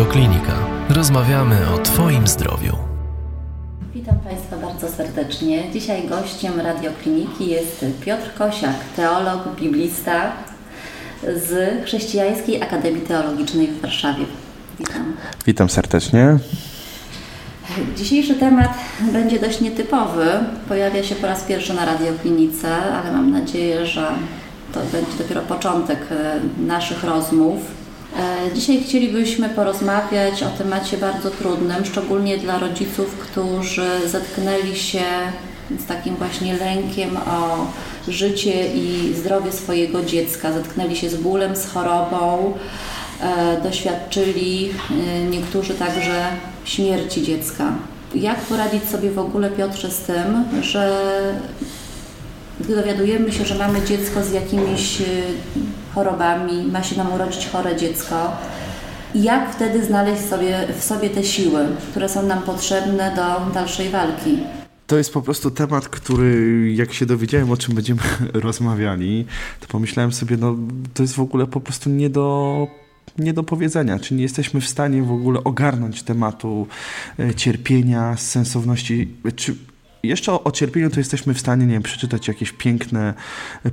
Radioklinika. Rozmawiamy o Twoim zdrowiu. Witam Państwa bardzo serdecznie. Dzisiaj gościem Radiokliniki jest Piotr Kosiak, teolog, biblista z Chrześcijańskiej Akademii Teologicznej w Warszawie. Witam. Witam serdecznie. Dzisiejszy temat będzie dość nietypowy. Pojawia się po raz pierwszy na Radioklinice, ale mam nadzieję, że to będzie dopiero początek e, naszych rozmów. E, dzisiaj chcielibyśmy porozmawiać o temacie bardzo trudnym, szczególnie dla rodziców, którzy zetknęli się z takim właśnie lękiem o życie i zdrowie swojego dziecka, zetknęli się z bólem, z chorobą, e, doświadczyli niektórzy także śmierci dziecka. Jak poradzić sobie w ogóle, Piotrze, z tym, że gdy dowiadujemy się, że mamy dziecko z jakimiś chorobami, ma się nam urodzić chore dziecko, jak wtedy znaleźć sobie, w sobie te siły, które są nam potrzebne do dalszej walki? To jest po prostu temat, który jak się dowiedziałem, o czym będziemy rozmawiali, to pomyślałem sobie, no to jest w ogóle po prostu nie do nie do powiedzenia, czy nie jesteśmy w stanie w ogóle ogarnąć tematu e, cierpienia, sensowności, czy jeszcze o, o, cierpieniu to jesteśmy w stanie, nie wiem, przeczytać jakieś piękne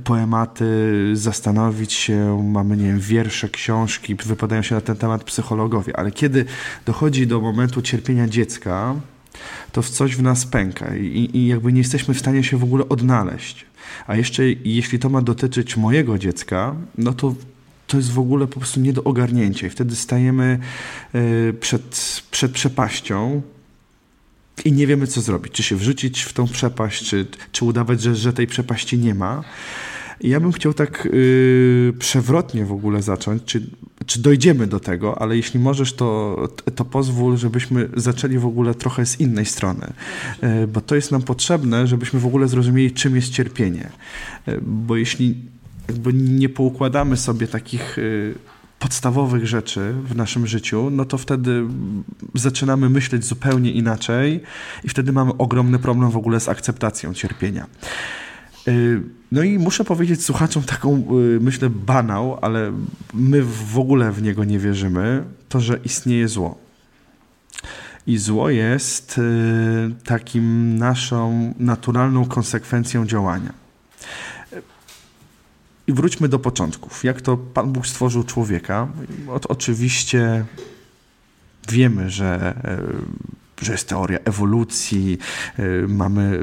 poematy, zastanowić się, mamy, nie wiem, wiersze, książki, wypadają się na ten temat psychologowie, ale kiedy dochodzi do momentu cierpienia dziecka, to coś w nas pęka i, i jakby nie jesteśmy w stanie się w ogóle odnaleźć. A jeszcze jeśli to ma dotyczyć mojego dziecka, no to to jest w ogóle po prostu nie do ogarnięcia i wtedy stajemy e, przed, przed przepaścią, i nie wiemy, co zrobić. Czy się wrzucić w tą przepaść, czy, czy udawać, że, że tej przepaści nie ma. I ja bym chciał tak yy, przewrotnie w ogóle zacząć, czy, czy dojdziemy do tego, ale jeśli możesz, to, to pozwól, żebyśmy zaczęli w ogóle trochę z innej strony, yy, bo to jest nam potrzebne, żebyśmy w ogóle zrozumieli, czym jest cierpienie. Yy, bo jeśli jakby nie poukładamy sobie takich y, podstawowych rzeczy w naszym życiu, no to wtedy zaczynamy myśleć zupełnie inaczej i wtedy mamy ogromny problem w ogóle z akceptacją cierpienia. Y, no i muszę powiedzieć słuchaczom taką, y, myślę, banał, ale my w ogóle w niego nie wierzymy, to, że istnieje zło. I zło jest takim naszą naturalną konsekwencją działania. I wróćmy do początków. Jak to Pan Bóg stworzył człowieka? O, oczywiście wiemy, że e, że jest teoria ewolucji, y, mamy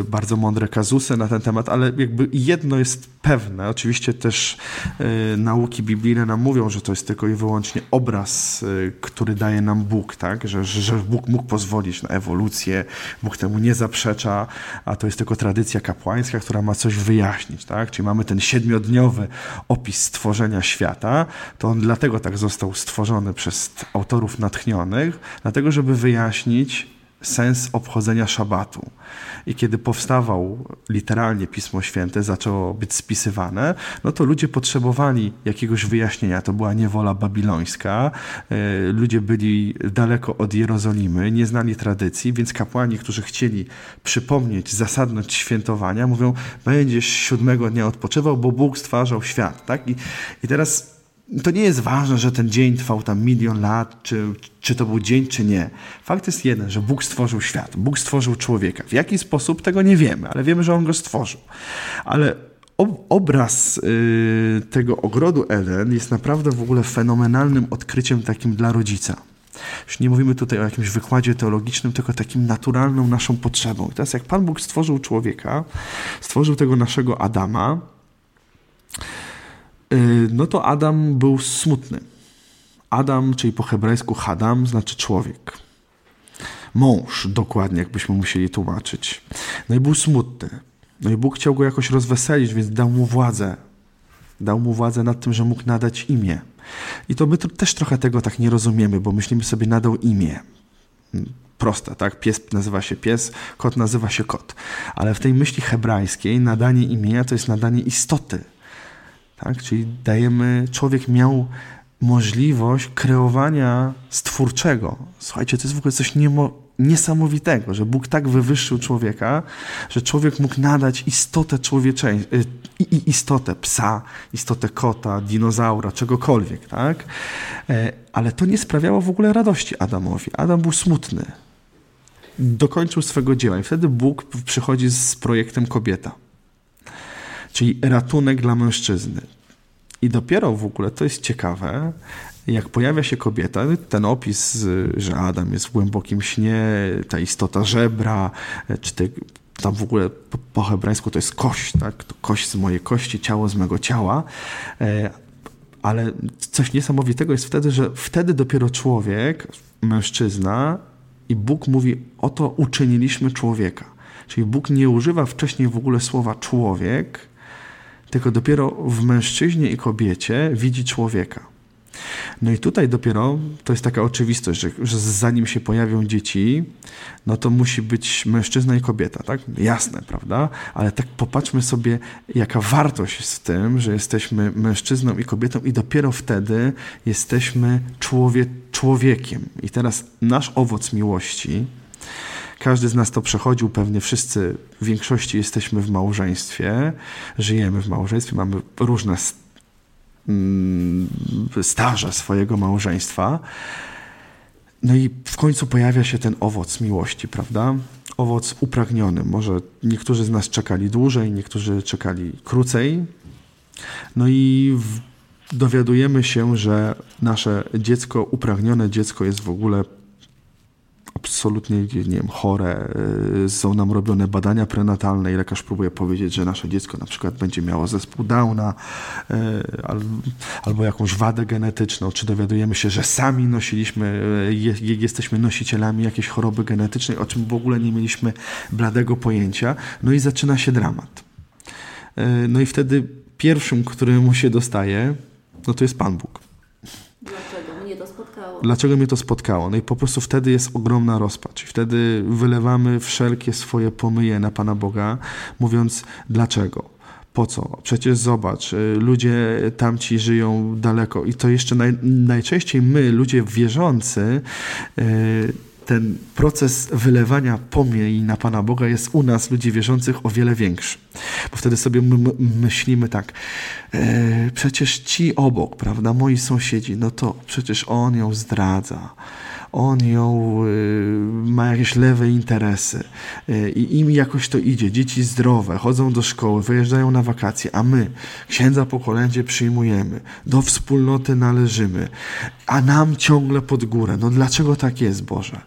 y, bardzo mądre kazusy na ten temat, ale jakby jedno jest pewne, oczywiście też y, nauki biblijne nam mówią, że to jest tylko i wyłącznie obraz, który daje nam Bóg, tak? że, że Bóg mógł pozwolić na ewolucję, Bóg temu nie zaprzecza, a to jest tylko tradycja kapłańska, która ma coś wyjaśnić. Tak? Czyli mamy ten siedmiodniowy opis stworzenia świata, to on dlatego tak został stworzony przez autorów natchnionych, dlatego żeby wyjaśnić, wyjaśnić sens obchodzenia szabatu. I kiedy powstawał literalnie Pismo Święte, zaczęło być spisywane, no to ludzie potrzebowali jakiegoś wyjaśnienia. To była niewola babilońska, e, ludzie byli daleko od Jerozolimy, nie znali tradycji, więc kapłani, którzy chcieli przypomnieć zasadność świętowania, mówią, będziesz siódmego dnia odpoczywał, bo Bóg stwarzał świat. Tak? I, i teraz to nie jest ważne, że ten dzień trwał tam milion lat, czy, czy to był dzień, czy nie. Fakt jest jeden, że Bóg stworzył świat, Bóg stworzył człowieka. W jaki sposób tego nie wiemy, ale wiemy, że On go stworzył. Ale obraz y, tego ogrodu Eden jest naprawdę w ogóle fenomenalnym odkryciem takim dla rodzica. Już nie mówimy tutaj o jakimś wykładzie teologicznym, tylko takim naturalną naszą potrzebą. I teraz jak Pan Bóg stworzył człowieka, stworzył tego naszego Adama, no to Adam był smutny. Adam, czyli po hebrajsku Hadam, znaczy człowiek. Mąż, dokładnie, jakbyśmy musieli tłumaczyć. No i był smutny. No i Bóg chciał go jakoś rozweselić, więc dał mu władzę. Dał mu władzę nad tym, że mógł nadać imię. I to my też trochę tego tak nie rozumiemy, bo myślimy sobie, nadał imię. Proste, tak? Pies nazywa się pies, kot nazywa się kot. Ale w tej myśli hebrajskiej nadanie imienia to jest nadanie istoty. Tak? Czyli dajemy, człowiek miał możliwość kreowania stwórczego. Słuchajcie, to jest w ogóle coś niemo, niesamowitego, że Bóg tak wywyższył człowieka, że człowiek mógł nadać istotę człowieczeństwa, i istotę psa, istotę kota, dinozaura, czegokolwiek, tak? E, ale to nie sprawiało w ogóle radości Adamowi. Adam był smutny. Dokończył swego dzieła i wtedy Bóg przychodzi z projektem kobieta. Czyli ratunek dla mężczyzny. I dopiero w ogóle, to jest ciekawe, jak pojawia się kobieta, ten opis, że Adam jest w głębokim śnie, ta istota żebra, czy te, tam w ogóle po, po hebrajsku to jest kość, tak? To kość z mojej kości, ciało z mego ciała. E, ale coś niesamowitego jest wtedy, że wtedy dopiero człowiek, mężczyzna i Bóg mówi, oto uczyniliśmy człowieka. Czyli Bóg nie używa wcześniej w ogóle słowa człowiek, tylko dopiero w mężczyźnie i kobiecie widzi człowieka. No i tutaj dopiero to jest taka oczywistość, że, że zanim się pojawią dzieci, no to musi być mężczyzna i kobieta, tak? Jasne, prawda? Ale tak popatrzmy sobie, jaka wartość jest w tym, że jesteśmy mężczyzną i kobietą i dopiero wtedy jesteśmy człowie, człowiekiem. I teraz nasz owoc miłości, każdy z nas to przechodził, pewnie wszyscy w większości jesteśmy w małżeństwie, żyjemy w małżeństwie, mamy różne Mm, staża swojego małżeństwa. No i w końcu pojawia się ten owoc miłości, prawda? Owoc upragniony. Może niektórzy z nas czekali dłużej, niektórzy czekali krócej. No i dowiadujemy się, że nasze dziecko, upragnione dziecko jest w ogóle absolutnie, nie wiem, chore, y, są nam robione badania prenatalne i lekarz próbuje powiedzieć, że nasze dziecko na przykład będzie miało zespół Downa y, albo jakąś wadę genetyczną, czy dowiadujemy się, że sami nosiliśmy, y, jesteśmy nosicielami jakiejś choroby genetycznej, o czym w ogóle nie mieliśmy bladego pojęcia. No i zaczyna się dramat. No i wtedy pierwszym, któremu się dostaje, no to jest Pan Bóg. Dlaczego mnie to spotkało? No i po prostu wtedy jest ogromna rozpacz. I wtedy wylewamy wszelkie swoje pomyje na Pana Boga, mówiąc dlaczego? Po co? Przecież zobacz, y, ludzie tamci żyją daleko i to jeszcze naj, najczęściej my, ludzie wierzący, yy, ten proces wylewania pomiej na Pana Boga jest u nas, ludzi wierzących, o wiele większy. Bo wtedy sobie my myślimy tak, e, przecież ci obok, prawda, moi sąsiedzi, no to przecież on ją zdradza on ją y, ma jakieś lewe interesy y, i im jakoś to idzie. Dzieci zdrowe, chodzą do szkoły, wyjeżdżają na wakacje, a my księdza po kolędzie przyjmujemy, do wspólnoty należymy, a nam ciągle pod górę. No dlaczego tak jest, Boże?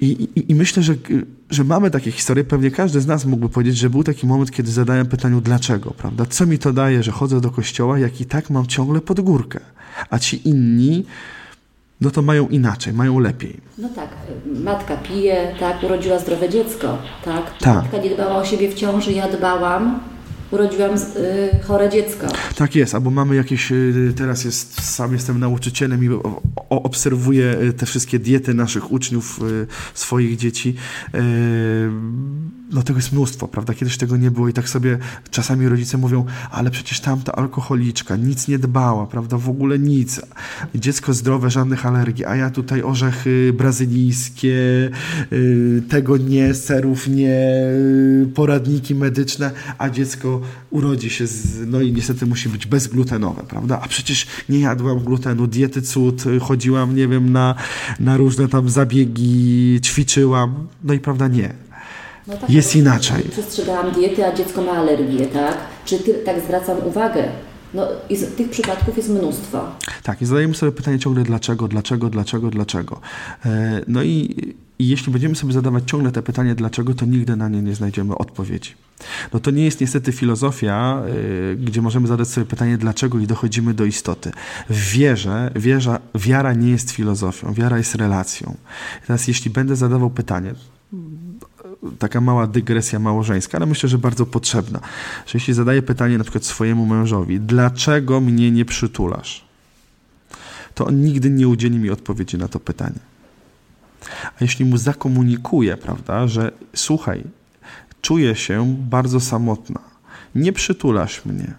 I, i, I, myślę, że, że mamy takie historie. Pewnie każdy z nas mógłby powiedzieć, że był taki moment, kiedy zadałem pytaniu, dlaczego, prawda? Co mi to daje, że chodzę do kościoła, jak i tak mam ciągle pod górkę? A ci inni no to mają inaczej, mają lepiej. No tak, matka pije, tak, urodziła zdrowe dziecko, tak? tak. Matka nie dbała o siebie w ciąży, ja dbałam, urodziłam y, chore dziecko. Tak jest, albo mamy jakieś, y, teraz jest, sam jestem nauczycielem i obserwuję y, te wszystkie diety naszych uczniów, swoich dzieci. No tego jest mnóstwo, prawda? Kiedyś tego nie było i tak sobie czasami rodzice mówią, ale przecież tamta alkoholiczka nic nie dbała, prawda? W ogóle nic. Dziecko zdrowe, żadnych alergii, a ja tutaj orzechy brazylijskie, tego nie, serów nie, poradniki medyczne, a dziecko urodzi się, z, no i niestety musi być bezglutenowe, prawda? A przecież nie jadłam glutenu, diety cud, chodziłam, nie wiem, na, na różne tam zabiegi, ćwiczyłam, no i prawda, nie no tak, jest inaczej. Przestrzegałam diety, a dziecko ma alergię, tak? Czy ty, tak zwracam uwagę? No tych przypadków jest mnóstwo. Tak, i zadajemy sobie pytanie ciągle dlaczego, dlaczego, dlaczego, dlaczego. E, no i, i jeśli będziemy sobie zadawać ciągle te pytanie dlaczego, to nigdy na nie nie znajdziemy odpowiedzi. No to nie jest niestety filozofia, y, gdzie możemy zadać sobie pytanie dlaczego i dochodzimy do istoty. W wierze, wierza, wiara nie jest filozofią, wiara jest relacją. teraz jeśli będę zadawał pytanie, taka mała dygresja małżeńska, ale myślę, że bardzo potrzebna. Że jeśli zadaję pytanie na przykład swojemu mężowi, dlaczego mnie nie przytulasz? To on nigdy nie udzieli mi odpowiedzi na to pytanie. A jeśli mu zakomunikuję, prawda, że słuchaj, czuję się bardzo samotna, nie przytulasz mnie,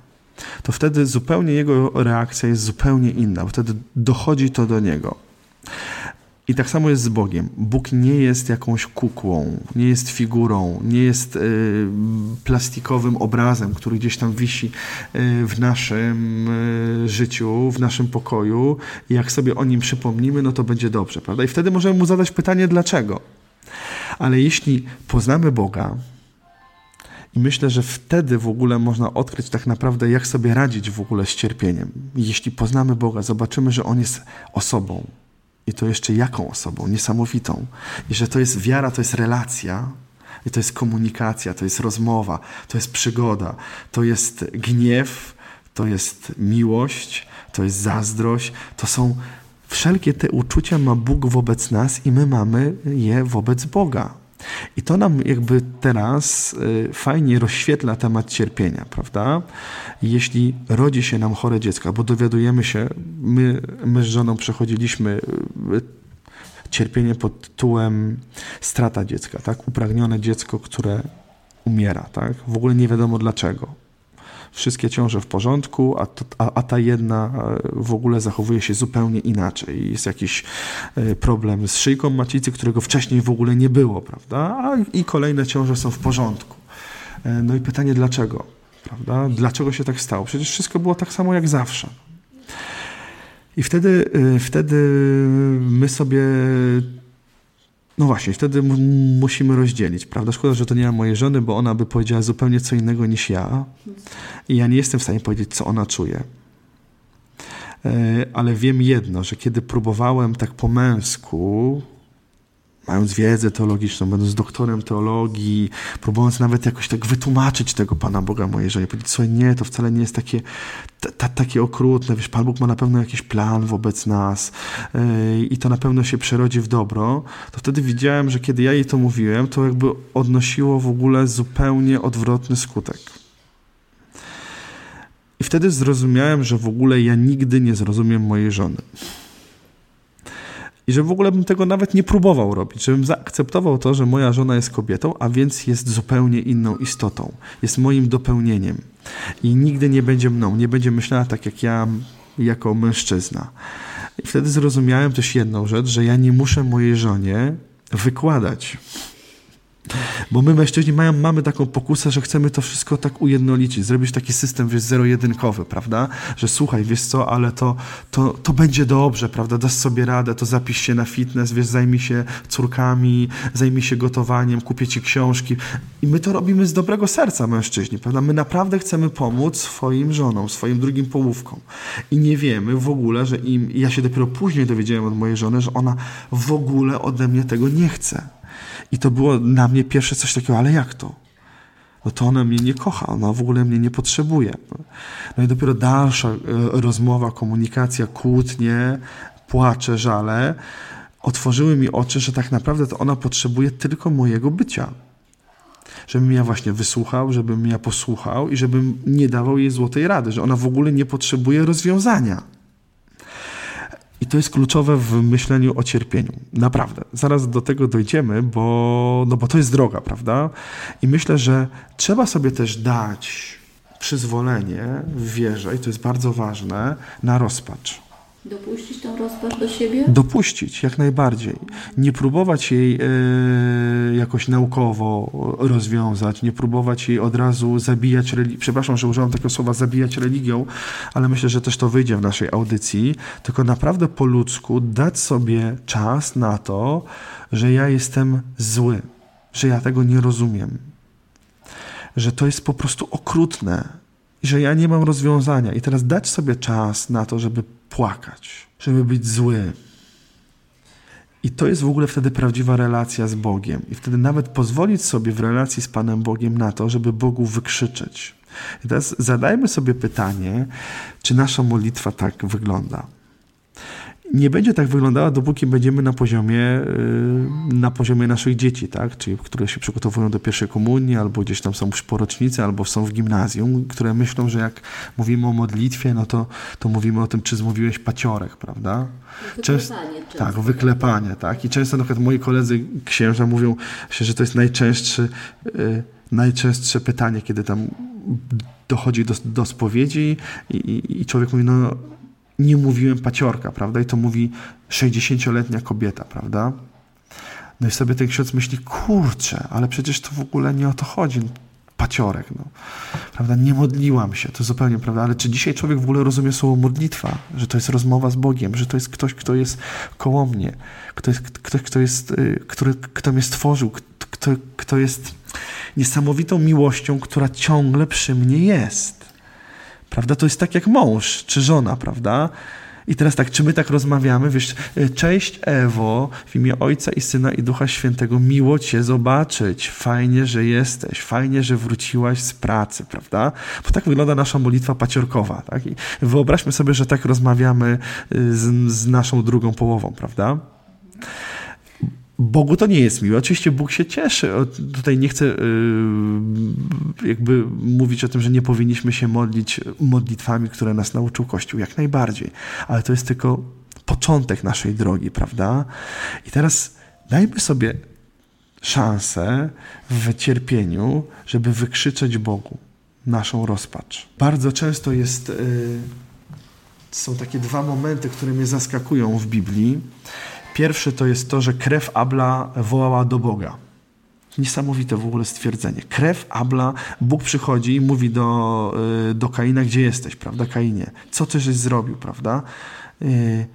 to wtedy zupełnie jego reakcja jest zupełnie inna, wtedy dochodzi to do niego. I tak samo jest z Bogiem. Bóg nie jest jakąś kukłą, nie jest figurą, nie jest y, plastikowym obrazem, który gdzieś tam wisi y, w naszym y, życiu, w naszym pokoju. I jak sobie o nim przypomnimy, no to będzie dobrze, prawda? I wtedy możemy mu zadać pytanie, dlaczego. Ale jeśli poznamy Boga, i myślę, że wtedy w ogóle można odkryć tak naprawdę, jak sobie radzić w ogóle z cierpieniem. Jeśli poznamy Boga, zobaczymy, że On jest osobą, i to jeszcze jaką osobą? Niesamowitą. I że to jest wiara, to jest relacja, i to jest komunikacja, to jest rozmowa, to jest przygoda, to jest gniew, to jest miłość, to jest zazdrość, to są wszelkie te uczucia ma Bóg wobec nas i my mamy je wobec Boga. I to nam jakby teraz y, fajnie rozświetla temat cierpienia, prawda? Jeśli rodzi się nam chore dziecko, albo dowiadujemy się, my, my z żoną przechodziliśmy y, cierpienie pod tytułem strata dziecka, tak? Upragnione dziecko, które umiera, tak? W ogóle nie wiadomo dlaczego wszystkie ciąże w porządku, a, to, a, a, ta jedna e, w ogóle zachowuje się zupełnie inaczej. Jest jakiś e, problem z szyjką macicy, którego wcześniej w ogóle nie było, prawda? A, I kolejne ciąże są w porządku. E, no i pytanie dlaczego? Prawda? Dlaczego się tak stało? Przecież wszystko było tak samo jak zawsze. I wtedy, wtedy my sobie no właśnie, wtedy musimy rozdzielić, prawda? Szkoda, że to nie ma mojej żony, bo ona by powiedziała zupełnie co innego niż ja. I ja nie jestem w stanie powiedzieć, co ona czuje. E, ale wiem jedno, że kiedy próbowałem tak po męsku mając wiedzę teologiczną, będąc doktorem teologii, próbując nawet jakoś tak wytłumaczyć tego Pana Boga mojej żonie, powiedzieć, słuchaj, nie, to wcale nie jest takie, takie okrutne, wiesz, Pan Bóg ma na pewno jakiś plan wobec nas yy, i to na pewno się przerodzi w dobro, to wtedy widziałem, że kiedy ja jej to mówiłem, to jakby odnosiło w ogóle zupełnie odwrotny skutek. I wtedy zrozumiałem, że w ogóle ja nigdy nie zrozumiem mojej żony. I że w ogóle bym tego nawet nie próbował robić, żebym zaakceptował to, że moja żona jest kobietą, a więc jest zupełnie inną istotą. Jest moim dopełnieniem. I nigdy nie będzie mną, nie będzie myślała tak jak ja jako mężczyzna. I wtedy zrozumiałem też jedną rzecz, że ja nie muszę mojej żonie wykładać bo my mężczyźni mają, mamy taką pokusę, że chcemy to wszystko tak ujednolicić, zrobić taki system, wiesz, zero-jedynkowy, prawda? Że słuchaj, wiesz co, ale to, to, to będzie dobrze, prawda? Dasz sobie radę, to zapisz się na fitness, wiesz, zajmij się córkami, zajmij się gotowaniem, kupię ci książki. I my to robimy z dobrego serca, mężczyźni, prawda? My naprawdę chcemy pomóc swoim żonom, swoim drugim połówkom. I nie wiemy w ogóle, że im, ja się dopiero później dowiedziałem od mojej żony, że ona w ogóle ode mnie tego nie chce. I to było na mnie pierwsze coś takiego, ale jak to? No to ona mnie nie kocha, ona w ogóle mnie nie potrzebuje. No i dopiero dalsza e, rozmowa, komunikacja, kłótnie, płacze, żale otworzyły mi oczy, że tak naprawdę to ona potrzebuje tylko mojego bycia. Żebym ja właśnie wysłuchał, żebym ja posłuchał i żebym nie dawał jej złotej rady, że ona w ogóle nie potrzebuje rozwiązania. I to jest kluczowe w myśleniu o cierpieniu. Naprawdę. Zaraz do tego dojdziemy, bo, no bo to jest droga, prawda? I myślę, że trzeba sobie też dać przyzwolenie w wierze, i to jest bardzo ważne, na rozpacz. Dopuścić tą rozpacz do siebie? Dopuścić, jak najbardziej. Nie próbować jej e, jakoś naukowo rozwiązać, nie próbować jej od razu zabijać religią. Przepraszam, że użyłam tego słowa zabijać religią, ale myślę, że też to wyjdzie w naszej audycji. Tylko naprawdę po ludzku dać sobie czas na to, że ja jestem zły, że ja tego nie rozumiem, że to jest po prostu okrutne że ja nie mam rozwiązania. I teraz dać sobie czas na to, żeby płakać, żeby być zły. I to jest w ogóle wtedy prawdziwa relacja z Bogiem. I wtedy nawet pozwolić sobie w relacji z Panem Bogiem na to, żeby Bogu wykrzyczeć. I teraz zadajmy sobie pytanie, czy nasza modlitwa tak wygląda nie będzie tak wyglądała, dopóki będziemy na poziomie, y, na poziomie naszych dzieci, tak? Czyli które się przygotowują do pierwszej komunii, albo gdzieś tam są po rocznicy, albo są w gimnazjum, które myślą, że jak mówimy o modlitwie, no to, to mówimy o tym, czy zmówiłeś paciorek, prawda? Często, tak, wyklepanie, tak. I często na przykład moi koledzy księża mówią, że to jest najczęstszy, najczęstsze pytanie, kiedy tam dochodzi do, do spowiedzi i, i człowiek mówi, no nie mówiłem paciorka, prawda? I to mówi 60-letnia kobieta, prawda? No i sobie ten ksiądz myśli, kurczę, ale przecież to w ogóle nie o to chodzi. Paciorek, no. Prawda? Nie modliłam się, to zupełnie prawda, ale czy dzisiaj człowiek w ogóle rozumie słowo modlitwa? Że to jest rozmowa z Bogiem, że to jest ktoś, kto jest koło mnie, kto jest, ktoś, kto, jest, y, który, kto mnie stworzył, kto, kto jest niesamowitą miłością, która ciągle przy mnie jest. Prawda? To jest tak jak mąż czy żona, prawda? I teraz tak, czy my tak rozmawiamy? Wiesz, e, cześć Ewo, w imię Ojca i Syna i Ducha Świętego, miło Cię zobaczyć. Fajnie, że jesteś, fajnie, że wróciłaś z pracy, prawda? Bo tak wygląda nasza modlitwa paciorkowa, tak? I wyobraźmy sobie, że tak rozmawiamy y, z, z naszą drugą połową, prawda? Bogu to nie jest miłe. Oczywiście Bóg się cieszy. Tutaj nie chcę y, jakby mówić o tym, że nie powinniśmy się modlić modlitwami, które nas nauczył Kościół, jak najbardziej. Ale to jest tylko początek naszej drogi, prawda? I teraz dajmy sobie szansę w cierpieniu, żeby wykrzyczeć Bogu naszą rozpacz. Bardzo często jest, y, są takie dwa momenty, które mnie zaskakują w Biblii. Pierwszy to jest to, że krew Abla wołała do Boga. Niesamowite w ogóle stwierdzenie. Krew Abla, Bóg przychodzi i mówi do, y, do Kaina, gdzie jesteś, prawda, Kainie? Co ty żeś zrobił, prawda? Y,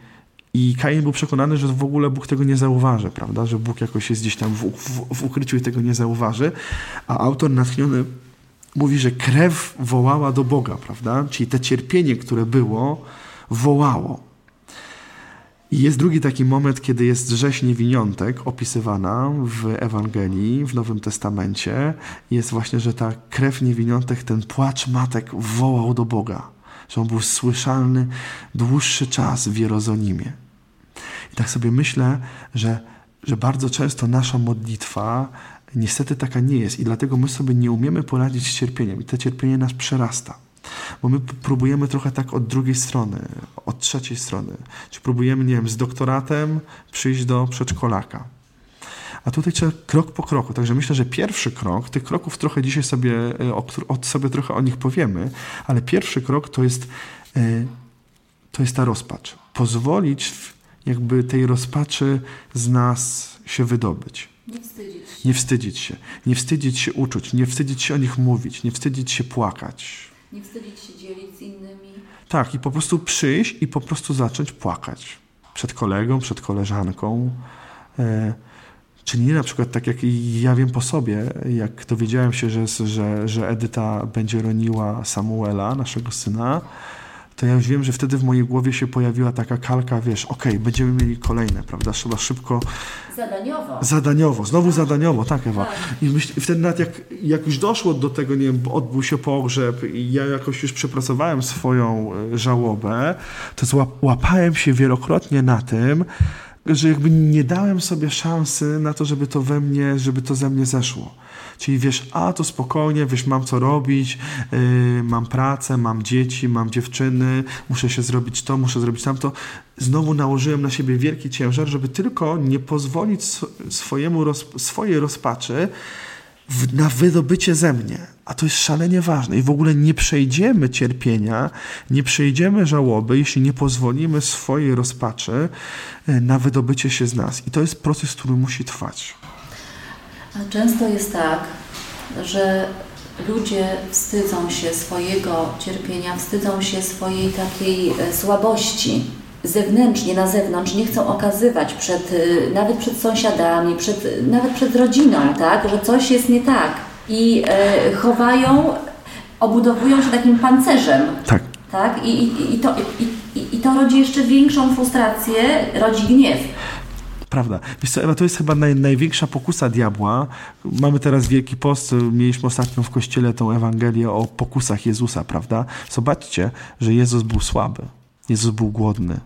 I Kain był przekonany, że w ogóle Bóg tego nie zauważy, prawda? Że Bóg jakoś jest gdzieś tam w, w, w ukryciu i tego nie zauważy. A autor natchniony mówi, że krew wołała do Boga, prawda? Czyli te cierpienie, które było, wołało. I jest drugi taki moment, kiedy jest rzeź niewiniątek opisywana w Ewangelii, w Nowym Testamencie. Jest właśnie, że ta krew niewiniątek, ten płacz matek wołał do Boga. Że on był słyszalny dłuższy czas w Jerozolimie. I tak sobie myślę, że, że bardzo często nasza modlitwa niestety taka nie jest i dlatego my sobie nie umiemy poradzić z cierpieniem i to cierpienie nas przerasta. Bo my próbujemy trochę tak od drugiej strony, od trzeciej strony. Czy próbujemy, nie wiem, z doktoratem przyjść do przedszkolaka. A tutaj trzeba krok po kroku. Także myślę, że pierwszy krok, tych kroków trochę dzisiaj sobie, e, o, sobie trochę o nich powiemy, ale pierwszy krok to jest, e, to jest ta rozpacz. Pozwolić jakby tej rozpaczy z nas się wydobyć. Nie wstydzić się. Nie wstydzić się. Nie wstydzić się uczuć. Nie wstydzić się o nich mówić. Nie wstydzić się płakać. Nie wstydzić się dzielić z innymi. Tak, i po prostu przyjść i po prostu zacząć płakać. Przed kolegą, przed koleżanką. E, nie na przykład tak jak ja wiem po sobie, jak dowiedziałem się, że, że, że Edyta będzie roniła Samuela, naszego syna, to ja już wiem, że wtedy w mojej głowie się pojawiła taka kalka, wiesz, okej, okay, będziemy mieli kolejne, prawda? Trzeba szybko. Zadaniowo. Zadaniowo, znowu zadaniowo, tak, Ewa. Tak. I, myśl, I wtedy nawet jak, jak już doszło do tego, nie wiem, odbył się pogrzeb i ja jakoś już przepracowałem swoją e, żałobę, to łapałem się wielokrotnie na tym, że jakby nie dałem sobie szansy na to, żeby to we mnie, żeby to ze mnie zeszło. Czyli wiesz, a to spokojnie, wiesz, mam co robić, yy, mam pracę, mam dzieci, mam dziewczyny, muszę się zrobić to, muszę zrobić tamto. Znowu nałożyłem na siebie wielki ciężar, żeby tylko nie pozwolić swojemu roz, swojej rozpaczy w, na wydobycie ze mnie. A to jest szalenie ważne. I w ogóle nie przejdziemy cierpienia, nie przejdziemy żałoby, jeśli nie pozwolimy swojej rozpaczy y, na wydobycie się z nas. I to jest proces, który musi trwać. A często jest tak, że ludzie wstydzą się swojego cierpienia, wstydzą się swojej takiej e, słabości zewnętrznie, na zewnątrz, nie chcą okazywać przed, e, nawet przed sąsiadami, przed, nawet przed rodziną, tak, że coś jest nie tak. I e, chowają, obudowują się takim pancerzem. Tak. Tak? I, i, i, to, i, I to rodzi jeszcze większą frustrację, rodzi gniew. Prawda. Wiesz co, Ewa, to jest chyba naj, największa pokusa diabła. Mamy teraz Wielki Post, mieliśmy ostatnio w Kościele tą Ewangelię o pokusach Jezusa, prawda? Zobaczcie, że Jezus był słaby. Jezus był głodny.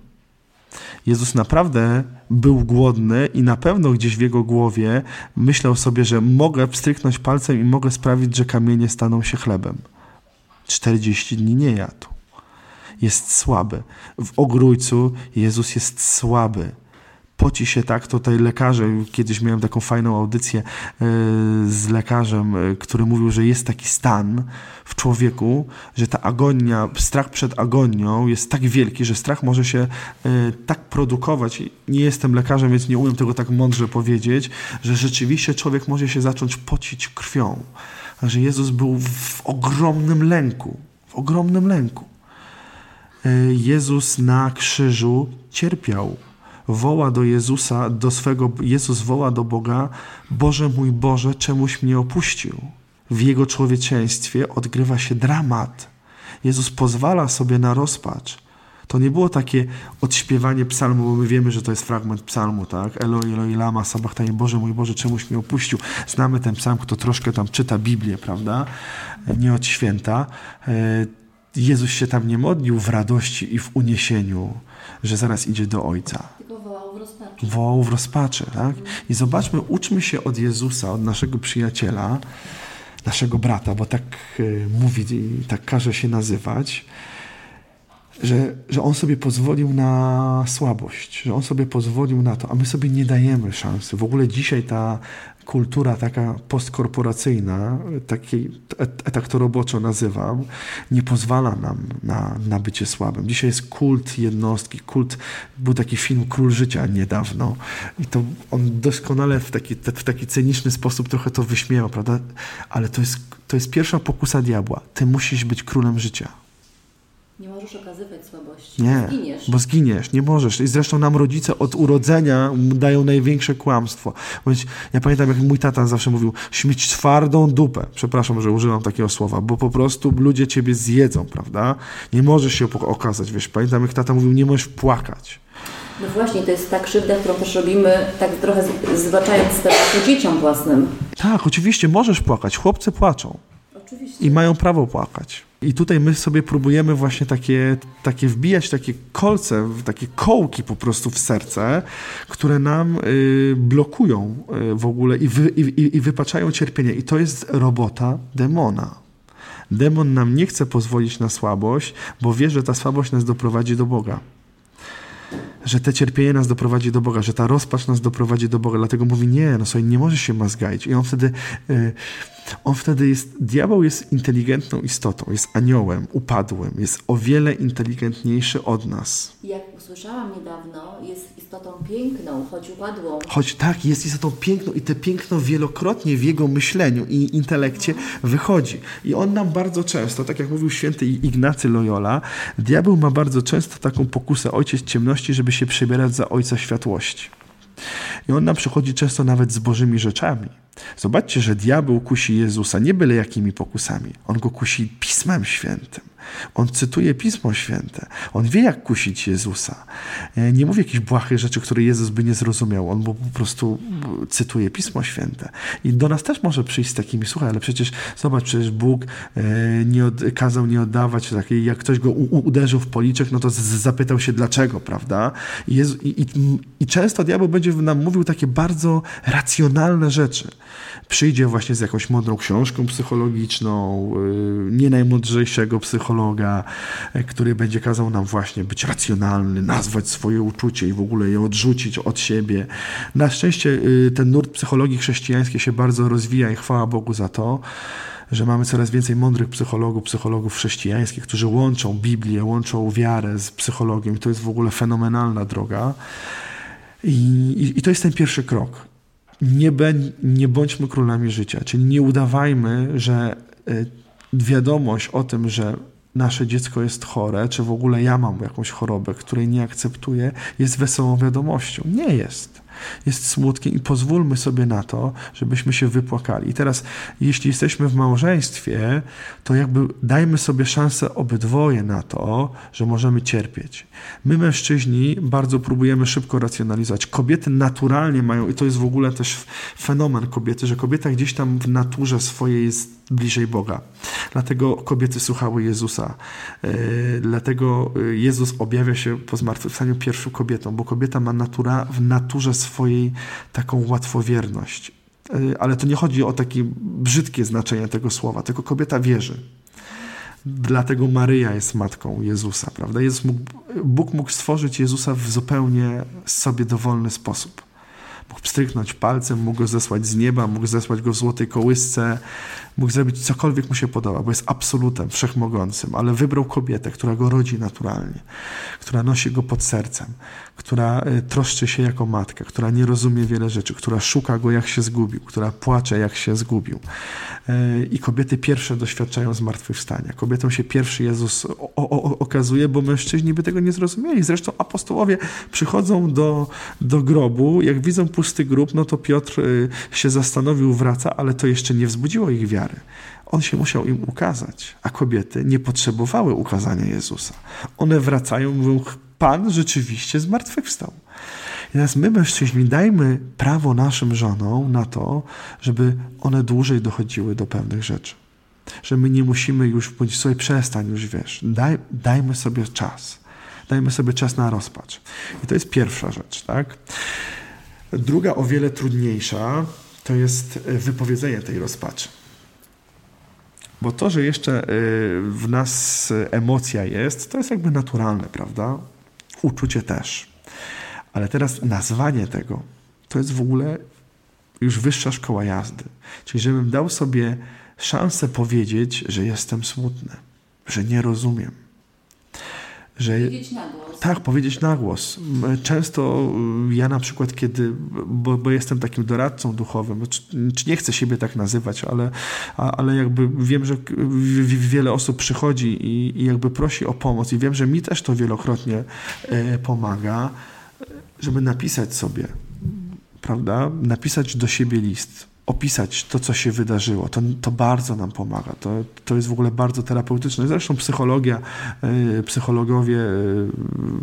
Jezus naprawdę był głodny i na pewno gdzieś w jego głowie myślał sobie, że mogę wstryknąć palcem i mogę sprawić, że kamienie staną się chlebem. 40 dni nie jadł. Jest słaby. W ogrójcu Jezus jest słaby poci się tak, tutaj lekarze, kiedyś miałem taką fajną audycję e, z lekarzem, e, który mówił, że jest taki stan w człowieku, że ta agonia, strach przed agonią jest tak wielki, że strach może się e, tak produkować. Nie jestem lekarzem, więc nie umiem tego tak mądrze powiedzieć, że rzeczywiście człowiek może się zacząć pocić krwią. Że Jezus był w ogromnym lęku, w ogromnym lęku. Jezus na krzyżu cierpiał woła do Jezusa, do swego, Jezus woła do Boga, Boże mój Boże, czemuś mnie opuścił. W Jego człowieczeństwie odgrywa się dramat. Jezus pozwala sobie na rozpacz. To nie było takie odśpiewanie psalmu, bo my wiemy, że to jest fragment psalmu, tak? Eloi, Eloi, lama, sabachthani, Boże mój Boże, czemuś mnie opuścił. Znamy ten psalm, kto troszkę tam czyta Biblię, prawda? Nie od święta. E, Jezus się tam nie modlił w radości i w uniesieniu, że zaraz idzie do Ojca. Wołał rozpaczy. Wołał w rozpaczy, tak? I zobaczmy, uczmy się od Jezusa, od naszego przyjaciela, naszego brata, bo tak y, mówi tak każe się nazywać, że, że on sobie pozwolił na słabość, że on sobie pozwolił na to, a my sobie nie dajemy szansy. W ogóle dzisiaj ta kultura taka postkorporacyjna, takiej, tak to roboczo nazywam, nie pozwala nam na, na bycie słabym. Dzisiaj jest kult jednostki, kult, był taki film Król Życia niedawno i to on doskonale w taki, w taki cyniczny sposób trochę to wyśmiewa, prawda? Ale to jest, to jest pierwsza pokusa diabła. Ty musisz być królem życia. Nie możesz okazywać słabości. Nie, zginiesz. bo zginiesz, nie możesz. I zresztą nam rodzice od urodzenia dają największe kłamstwo. Ja pamiętam, jak mój tata zawsze mówił, śmieć twardą dupę. Przepraszam, że używam takiego słowa, bo po prostu ludzie ciebie zjedzą, prawda? Nie możesz się okazać, wiesz. Pamiętam, jak tata mówił, nie możesz płakać. No właśnie, to jest ta krzywda, którą też robimy, tak trochę zbaczając z dzieciom własnym. Tak, oczywiście możesz płakać. Chłopcy płaczą. Oczywiście. I mają prawo płakać. I tutaj my sobie próbujemy właśnie takie, takie wbijać takie kolce, takie kołki po prostu w serce, które nam y, blokują y, w ogóle i, wy, i, i wypaczają cierpienie. I to jest robota demona. Demon nam nie chce pozwolić na słabość, bo wie, że ta słabość nas doprowadzi do Boga że te cierpienie nas doprowadzi do Boga, że ta rozpacz nas doprowadzi do Boga. Dlatego mówi, nie, no sobie nie możesz się mazgaić. I on wtedy, y, on wtedy jest, diabeł jest inteligentną istotą, jest aniołem, upadłym, jest o wiele inteligentniejszy od nas. Jak usłyszałam niedawno, jest istotą piękną, choć upadłą. Choć tak, jest istotą piękną i te piękno wielokrotnie w jego myśleniu i intelekcie wychodzi. I on nam bardzo często, tak jak mówił święty Ignacy Loyola, diabeł ma bardzo często taką pokusę ojciec ciemności, żeby się przebierać za ojca światłości. I on nam przychodzi często nawet z bożymi rzeczami. Zobaczcie, że diabeł kusi Jezusa nie byle jakimi pokusami. On go kusi Pismem Świętym. On cytuje Pismo Święte. On wie, jak kusić Jezusa. E, nie mówi jakichś błahych rzeczy, które Jezus by nie zrozumiał. On po prostu cytuje Pismo Święte. I do nas też może przyjść z takimi, słuchaj, ale przecież zobacz, przecież Bóg e, nie od, kazał nie oddawać takiej, jak ktoś go uderzył w policzek, no to zapytał się dlaczego, prawda? I, Jezu, i, i, I często diabeł będzie nam mówił takie bardzo racjonalne rzeczy przyjdzie właśnie z jakąś mądrą książką psychologiczną, nie najmądrzejszego psychologa, y, który będzie kazał nam właśnie być racjonalny, nazwać swoje uczucie i w ogóle je odrzucić od siebie. Na szczęście y, ten nurt psychologii chrześcijańskiej się bardzo rozwija i chwała Bogu za to że mamy coraz więcej mądrych psychologów, psychologów chrześcijańskich, którzy łączą Biblię, łączą wiarę z psychologią. I to jest w ogóle fenomenalna droga. I, i, to jest ten pierwszy krok nie, nie bądźmy królami życia, czyli nie udawajmy, że e, wiadomość o tym, że nasze dziecko jest chore, czy w ogóle ja mam jakąś chorobę, której nie akceptuję, jest wesołą wiadomością. Nie jest jest smutkiem i pozwólmy sobie na to, żebyśmy się wypłakali. I teraz, jeśli jesteśmy w małżeństwie, to jakby dajmy sobie szansę obydwoje na to, że możemy cierpieć. My, mężczyźni, bardzo próbujemy szybko racjonalizować. Kobiety naturalnie mają, i to jest w ogóle też fenomen kobiety, że kobieta gdzieś tam w naturze swojej jest bliżej Boga. Dlatego kobiety słuchały Jezusa. E, dlatego e, Jezus objawia się po zmartwychwstaniu pierwszą kobietą, bo kobieta ma natura, w naturze swojej taką łatwowierność. E, ale to nie chodzi o takie brzydkie znaczenie tego słowa, tylko kobieta wierzy. Dlatego Maryja jest matką Jezusa, prawda? Jezus mógł, Bóg mógł stworzyć Jezusa w zupełnie sobie dowolny sposób. Mógł pstryknąć palcem, mógł go zesłać z nieba, mógł zesłać go w złotej kołysce, mógł zrobić cokolwiek mu się podoba, bo jest absolutem, wszechmogącym, ale wybrał kobietę, która go rodzi naturalnie, która nosi go pod sercem, która y, troszczy się jako matka, która nie rozumie wiele rzeczy, która szuka go, jak się zgubił, która płacze, jak się zgubił. Y, I kobiety pierwsze doświadczają zmartwychwstania. Kobietom się pierwszy Jezus o, o, okazuje, bo mężczyźni by tego nie zrozumieli. Zresztą apostołowie przychodzą do, do grobu, jak widzą pusty grób, no to Piotr y, się zastanowił, wraca, ale to jeszcze nie wzbudziło ich wiary. On się musiał im ukazać, a kobiety nie potrzebowały ukazania Jezusa. One wracają, mówią, Pan rzeczywiście zmartwychwstał. I teraz my, mężczyźni, dajmy prawo naszym żonom na to, żeby one dłużej dochodziły do pewnych rzeczy. Że my nie musimy już, bądź sobie przestań już, wiesz, daj, dajmy sobie czas. Dajmy sobie czas na rozpacz. I to jest pierwsza rzecz, tak? Druga, o wiele trudniejsza, to jest wypowiedzenie tej rozpaczy. Bo to, że jeszcze y, w nas emocja jest, to jest jakby naturalne, prawda? Uczucie też. Ale teraz nazwanie tego to jest w ogóle już wyższa szkoła jazdy. Czyli żebym dał sobie szansę powiedzieć, że jestem smutny, że nie rozumiem, że, powiedzieć na głos. Tak, powiedzieć na głos. Często y, ja na przykład, kiedy, bo, bo jestem takim doradcą duchowym, czy, czy, nie chcę siebie tak nazywać, ale, ale jakby wiem, że wiele osób przychodzi i, i jakby prosi o pomoc i wiem, że mi też to wielokrotnie e, pomaga, żeby napisać sobie, prawda, napisać do siebie list opisać to, co się wydarzyło. To, to bardzo nam pomaga. To, to jest w ogóle bardzo terapeutyczne. Zresztą psychologia, yy, psychologowie yy,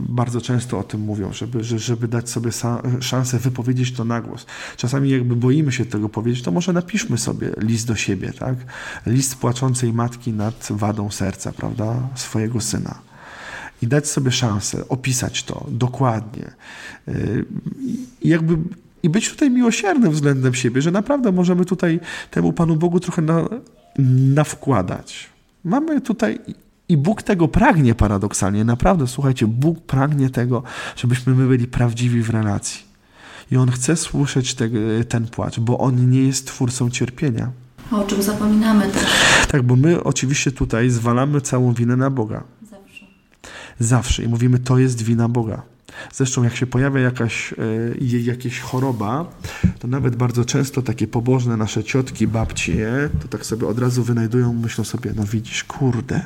bardzo często o tym mówią, żeby, żeby dać sobie szansę wypowiedzieć to na głos. Czasami jakby boimy się tego powiedzieć, to może napiszmy sobie list do siebie, tak? List płaczącej matki nad wadą serca, prawda? Swojego syna i dać sobie szansę opisać to dokładnie. Y, jakby i być tutaj miłosiernym względem siebie, że naprawdę możemy tutaj temu Panu Bogu trochę na, nawkładać. Mamy tutaj i Bóg tego pragnie paradoksalnie. Naprawdę, słuchajcie, Bóg pragnie tego, żebyśmy my byli prawdziwi w relacji. I On chce słyszeć te, ten płacz, bo On nie jest twórcą cierpienia. O czym zapominamy też. Tak, bo my oczywiście tutaj zwalamy całą winę na Boga. Zawsze. Zawsze. I mówimy, to jest wina Boga. Zresztą jak się pojawia jakaś, e, jakaś choroba, to nawet bardzo często takie pobożne nasze ciotki, babcie, to tak sobie od razu wynajdują, myślą sobie, no widzisz, kurde,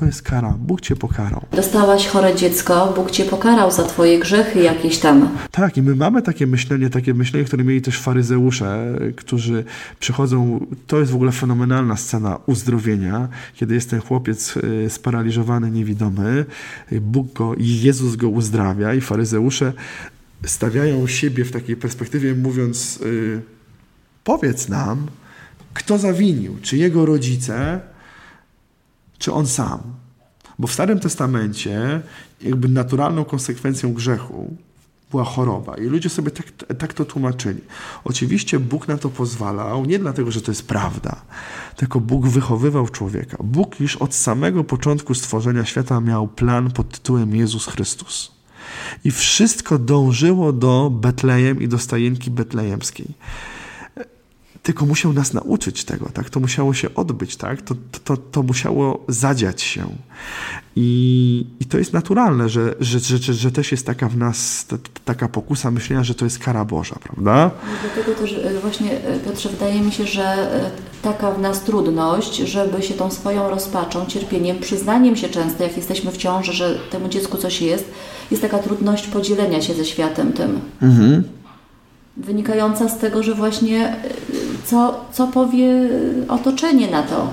to jest kara, Bóg cię pokarał. Dostałaś chore dziecko, Bóg cię pokarał za twoje grzechy jakieś tam. Tak, i my mamy takie myślenie, takie myślenie, które mieli też faryzeusze, którzy przychodzą, to jest w ogóle fenomenalna scena uzdrowienia, kiedy jest ten chłopiec e, sparaliżowany, niewidomy, Bóg go, Jezus go uzdrawia i faryzeusze stawiają siebie w takiej perspektywie, mówiąc: yy, Powiedz nam, kto zawinił, czy jego rodzice, czy on sam. Bo w Starym Testamencie, jakby naturalną konsekwencją grzechu była choroba. I ludzie sobie tak, tak to tłumaczyli. Oczywiście Bóg na to pozwalał, nie dlatego, że to jest prawda, tylko Bóg wychowywał człowieka. Bóg już od samego początku stworzenia świata miał plan pod tytułem Jezus Chrystus. I wszystko dążyło do Betlejem i do stajenki betlejemskiej. Tylko musiał nas nauczyć tego, tak? To musiało się odbyć, tak? To, to, to musiało zadziać się. I, I to jest naturalne, że, że, że, że też jest taka w nas ta, taka pokusa myślenia, że to jest kara Boża, prawda? Dlatego też e, właśnie, e, Piotrze, wydaje mi się, że e, taka w nas trudność, żeby się tą swoją rozpaczą, cierpieniem, przyznaniem się często, jak jesteśmy w ciąży, że temu dziecku coś jest, jest taka trudność podzielenia się ze światem tym. Mhm. Wynikająca z tego, że właśnie co, co powie otoczenie na to.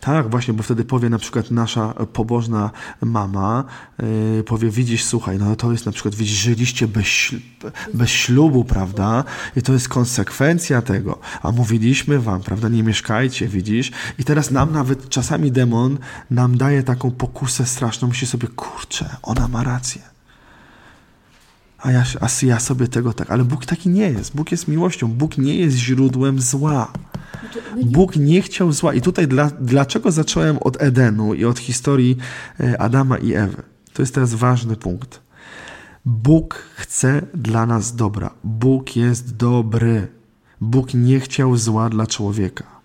Tak, właśnie, bo wtedy powie na przykład nasza pobożna mama, yy, powie, widzisz, słuchaj, no to jest na przykład, widzisz, żyliście bez, bez ślubu, prawda? I to jest konsekwencja tego. A mówiliśmy wam, prawda, nie mieszkajcie, widzisz? I teraz nam nawet czasami demon nam daje taką pokusę straszną, myśli sobie, kurczę, ona ma rację. A ja, a ja sobie tego tak, ale Bóg taki nie jest. Bóg jest miłością. Bóg nie jest źródłem zła. Bóg nie chciał zła. I tutaj dla, dlaczego zacząłem od Edenu i od historii e, Adama i Ewy? To jest teraz ważny punkt. Bóg chce dla nas dobra. Bóg jest dobry. Bóg nie chciał zła dla człowieka.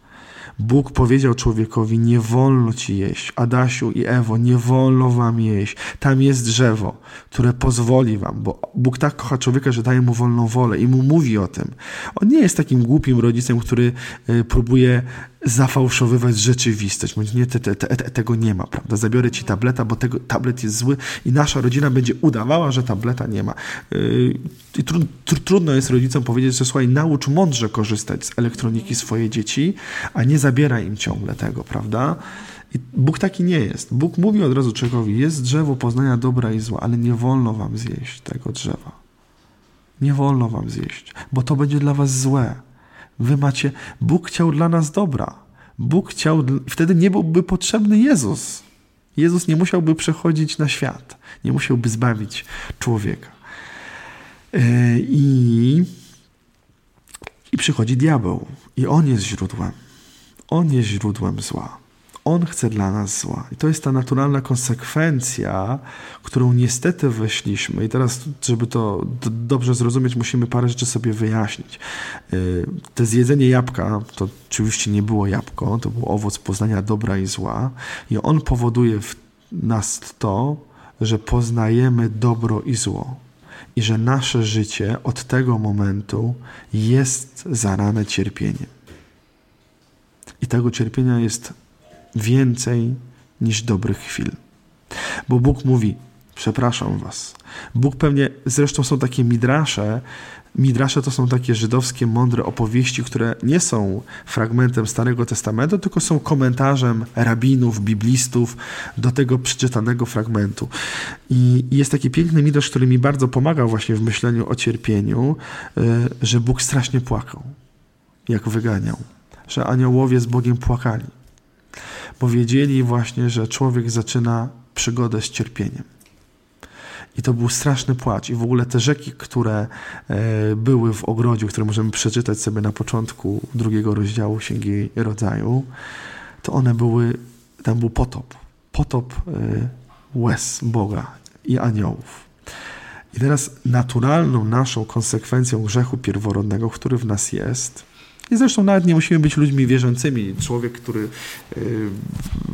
Bóg powiedział człowiekowi: Nie wolno ci jeść. Adasiu i Ewo, nie wolno wam jeść. Tam jest drzewo, które pozwoli wam, bo Bóg tak kocha człowieka, że daje mu wolną wolę i mu mówi o tym. On nie jest takim głupim rodzicem, który y, próbuje zafałszowywać rzeczywistość. Mówi, nie, te, te, te, tego nie ma, prawda? Zabiorę ci tableta, bo tego, tablet jest zły i nasza rodzina będzie udawała, że tableta nie ma. Yy, I tru, tru, trudno jest rodzicom powiedzieć, że słuchaj, naucz mądrze korzystać z elektroniki swoje dzieci, a nie zabieraj im ciągle tego, prawda? I Bóg taki nie jest. Bóg mówi od razu człowiekowi, jest drzewo poznania dobra i zła, ale nie wolno wam zjeść tego drzewa. Nie wolno wam zjeść, bo to będzie dla was złe. Wy macie, Bóg chciał dla nas dobra. Bóg chciał, wtedy nie byłby potrzebny Jezus. Jezus nie musiałby przechodzić na świat, nie musiałby zbawić człowieka. E, I, i przychodzi diabeł, i on jest źródłem. On jest źródłem zła. On chce dla nas zła. I to jest ta naturalna konsekwencja, którą niestety weszliśmy. I teraz, żeby to dobrze zrozumieć, musimy parę rzeczy sobie wyjaśnić. Y, te zjedzenie jabłka, to oczywiście nie było jabłko, to był owoc poznania dobra i zła. I on powoduje w nas to, że poznajemy dobro i zło. I że nasze życie od tego momentu jest zarane cierpieniem. I tego cierpienia jest więcej niż dobrych chwil. Bo Bóg mówi: Przepraszam was. Bóg pewnie, zresztą są takie midrasze. Midrasze to są takie żydowskie, mądre opowieści, które nie są fragmentem Starego Testamentu, tylko są komentarzem rabinów, biblistów do tego przeczytanego fragmentu. I jest taki piękny midrasz, który mi bardzo pomagał właśnie w myśleniu o cierpieniu, e, że Bóg strasznie płakał, jak wyganiał, że aniołowie z Bogiem płakali powiedzieli właśnie, że człowiek zaczyna przygodę z cierpieniem. I to był straszny płacz. I w ogóle te rzeki, które e, były w ogrodziu, które możemy przeczytać sobie na początku drugiego rozdziału Księgi Rodzaju, to one były, tam był potop. Potop e, łez Boga i aniołów. I teraz naturalną naszą konsekwencją grzechu pierworodnego, który w nas jest, i zresztą nawet nie musimy być ludźmi wierzącymi. Człowiek, który y,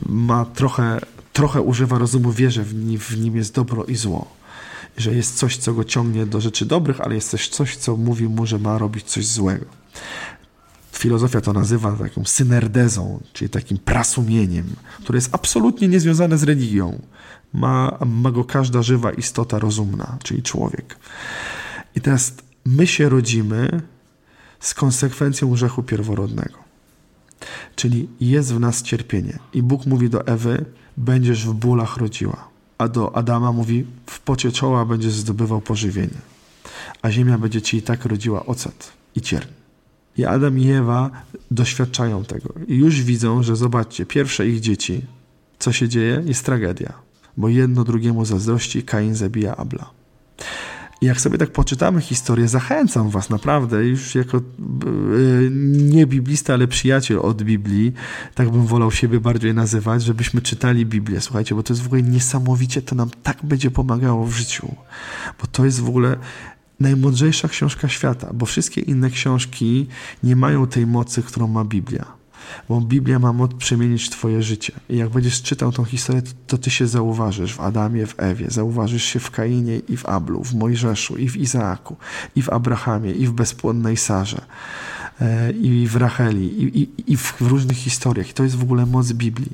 ma trochę, trochę używa rozumu, wie, że w nim, jest dobro i zło. Że jest coś, co go ciągnie do rzeczy dobrych, ale jest też coś, co mówi mu, że ma robić coś złego. Filozofia to nazywa taką synerdezą, czyli takim prasumieniem, które jest absolutnie niezwiązane z religią. Ma, ma go każda żywa istota rozumna, czyli człowiek. I teraz my się rodzimy z konsekwencją grzechu pierworodnego. Czyli jest w nas cierpienie. I Bóg mówi do Ewy: Będziesz w bólach rodziła. A do Adama mówi: W pocie czoła będziesz zdobywał pożywienie. A ziemia będzie ci i tak rodziła ocet i cierń. I Adam i Ewa doświadczają tego. I już widzą, że zobaczcie, pierwsze ich dzieci, co się dzieje, jest tragedia. Bo jedno drugiemu zazdrości, Kain zabija Abla. Jak sobie tak poczytamy historię, zachęcam was naprawdę, już jako e, nie biblista, ale przyjaciel od Biblii, tak bym wolał siebie bardziej nazywać, żebyśmy czytali Biblię. Słuchajcie, bo to jest w ogóle niesamowicie, to nam tak będzie pomagało w życiu. Bo to jest w ogóle najmądrzejsza książka świata, bo wszystkie inne książki nie mają tej mocy, którą ma Biblia bo Biblia ma moc przemienić Twoje życie. I jak będziesz czytał tą historię, to, to Ty się zauważysz w Adamie, w Ewie, zauważysz się w Kainie i w Ablu, w Mojżeszu i w Izaaku, i w Abrahamie, i w bezpłodnej Sarze, e, i w Racheli, i, i, i w, w, różnych historiach. I to jest w ogóle moc Biblii.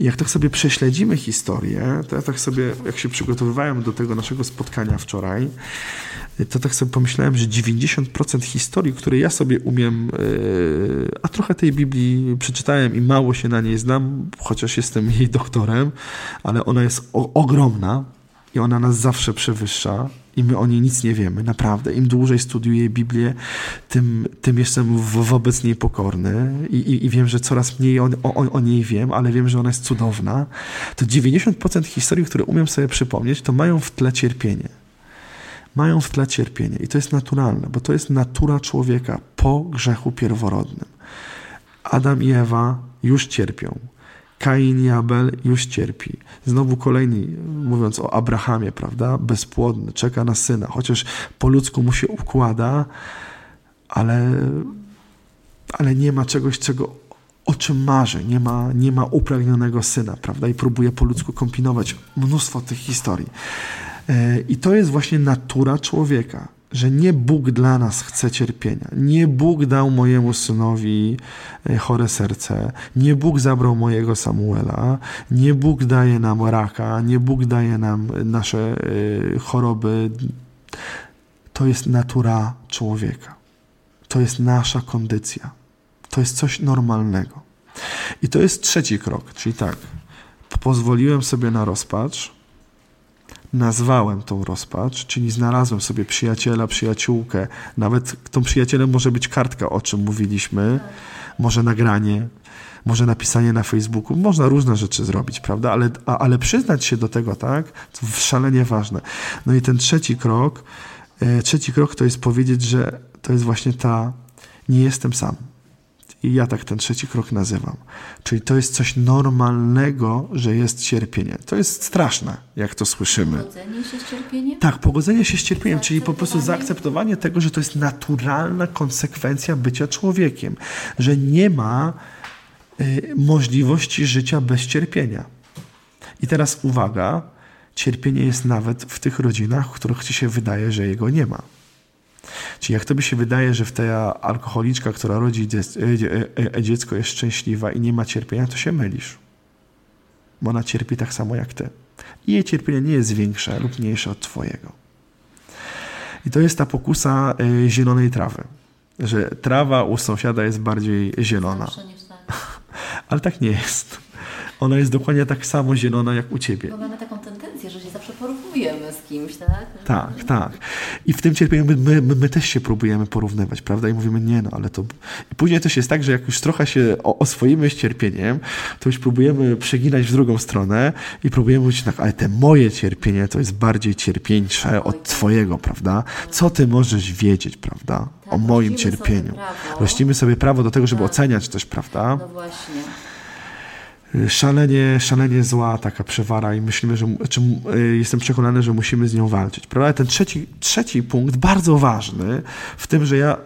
I jak tak sobie prześledzimy historię, to ja tak sobie, jak się przygotowywałem do tego naszego spotkania wczoraj, to tak sobie pomyślałem, że 90% historii, które ja sobie umiem, e, a trochę tej Biblii przeczytałem i mało się na niej znam, chociaż jestem jej doktorem, ale ona jest ogromna i ona nas zawsze przewyższa i my o niej nic nie wiemy, naprawdę. Im dłużej studiuję Biblię, tym, tym jestem wobec niej pokorny i, i, i wiem, że coraz mniej o, o, o, niej wiem, ale wiem, że ona jest cudowna. To 90% historii, które umiem sobie przypomnieć, to mają w tle cierpienie mają w tle cierpienie i to jest naturalne, bo to jest natura człowieka po grzechu pierworodnym. Adam i Ewa już cierpią. Kain i Abel już cierpi. Znowu kolejny, mówiąc o Abrahamie, prawda? Bezpłodny, czeka na syna, chociaż po ludzku mu się układa, ale, ale nie ma czegoś, czego, o czym marzy. Nie ma, nie ma upragnionego syna, prawda? I próbuje po ludzku kombinować mnóstwo tych historii. E, I to jest właśnie natura człowieka że nie Bóg dla nas chce cierpienia. Nie Bóg dał mojemu synowi e, chore serce. Nie Bóg zabrał mojego Samuela. Nie Bóg daje nam raka. Nie Bóg daje nam nasze e, choroby. To jest natura człowieka. To jest nasza kondycja. To jest coś normalnego. I to jest trzeci krok, czyli tak. Pozwoliłem sobie na rozpacz nazwałem tą rozpacz, czyli znalazłem sobie przyjaciela, przyjaciółkę. Nawet tą przyjacielem może być kartka, o czym mówiliśmy, może nagranie, może napisanie na Facebooku. Można różne rzeczy zrobić, prawda? Ale, a, ale przyznać się do tego, tak? To szalenie ważne. No i ten trzeci krok, e, trzeci krok to jest powiedzieć, że to jest właśnie ta nie jestem sam. I ja tak ten trzeci krok nazywam. Czyli to jest coś normalnego, że jest cierpienie. To jest straszne, jak to słyszymy. Pogodzenie się z cierpieniem? Tak, pogodzenie się z cierpieniem, czyli po prostu zaakceptowanie tego, że to jest naturalna konsekwencja bycia człowiekiem, że nie ma y, możliwości życia bez cierpienia. I teraz uwaga, cierpienie jest nawet w tych rodzinach, w których ci się wydaje, że jego nie ma. Czyli jak tobie się wydaje, że w ta alkoholiczka, która rodzi e, e, dziecko jest szczęśliwa i nie ma cierpienia, to się mylisz. Bo ona cierpi tak samo jak ty. I jej cierpienie nie jest większe lub mniejsze od twojego. I to jest ta pokusa e, zielonej trawy. Że trawa u sąsiada jest bardziej zielona. Ale tak nie jest. Ona jest dokładnie tak samo zielona jak u ciebie. Bo mamy taką tendencję, porównujemy z kimś, tak? Tak, tak. I w tym cierpieniu my, my, my, też się próbujemy porównywać, prawda? I mówimy, nie no, ale to... I później też jest tak, że jak już trochę się oswoimy z cierpieniem, to już próbujemy przeginać w drugą stronę i próbujemy mówić tak, ale te moje cierpienie to jest bardziej cierpieńsze od twojego, prawda? Co ty możesz wiedzieć, prawda? Tak, o moim cierpieniu. Rościmy sobie prawo do tego, żeby tak. oceniać też, prawda? No właśnie szalenie, szalenie zła taka przewara i myślimy, że czy, y, jestem przekonany, że musimy z nią walczyć. Prawda? Ten trzeci, trzeci punkt, bardzo ważny, w tym, że ja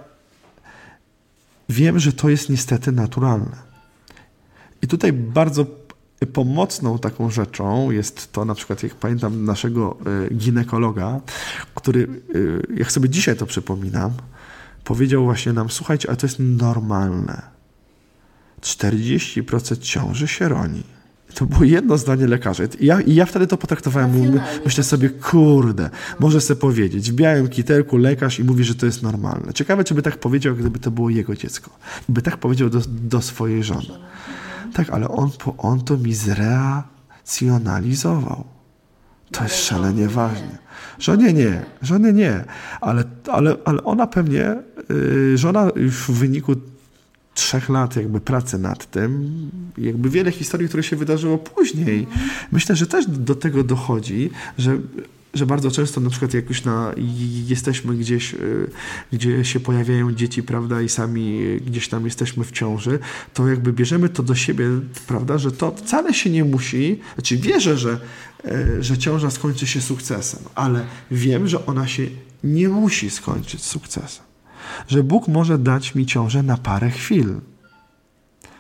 wiem, że to jest niestety naturalne. I tutaj bardzo pomocną taką rzeczą jest to na przykład, jak pamiętam naszego y, ginekologa, który, y, jak sobie dzisiaj to przypominam, powiedział właśnie nam, słuchajcie, ale to jest normalne 40% ciąży się roni. To było jedno zdanie lekarzy. I ja, ja wtedy to potraktowałem. Myślę sobie, kurde, może sobie powiedzieć. W białym kiterku lekarz i mówi, że to jest normalne. Ciekawe, czy by tak powiedział, gdyby to było jego dziecko. By tak powiedział do, do swojej żony. Tak, ale on, on to mi zracjonalizował. To jest szalenie ważne. Żonie nie, żony nie, ale, ale, ale ona pewnie, yy, żona już w wyniku trzech lat jakby pracy nad tym, jakby wiele historii, które się wydarzyło później. Myślę, że też do tego dochodzi, że że bardzo często na przykład jak już na, jesteśmy gdzieś, y, gdzie się pojawiają dzieci, prawda, i sami gdzieś tam jesteśmy w ciąży, to jakby bierzemy to do siebie, prawda, że to wcale się nie musi, znaczy wierzę, że, y, że ciąża skończy się sukcesem, ale wiem, że ona się nie musi skończyć sukcesem że Bóg może dać mi ciążę na parę chwil,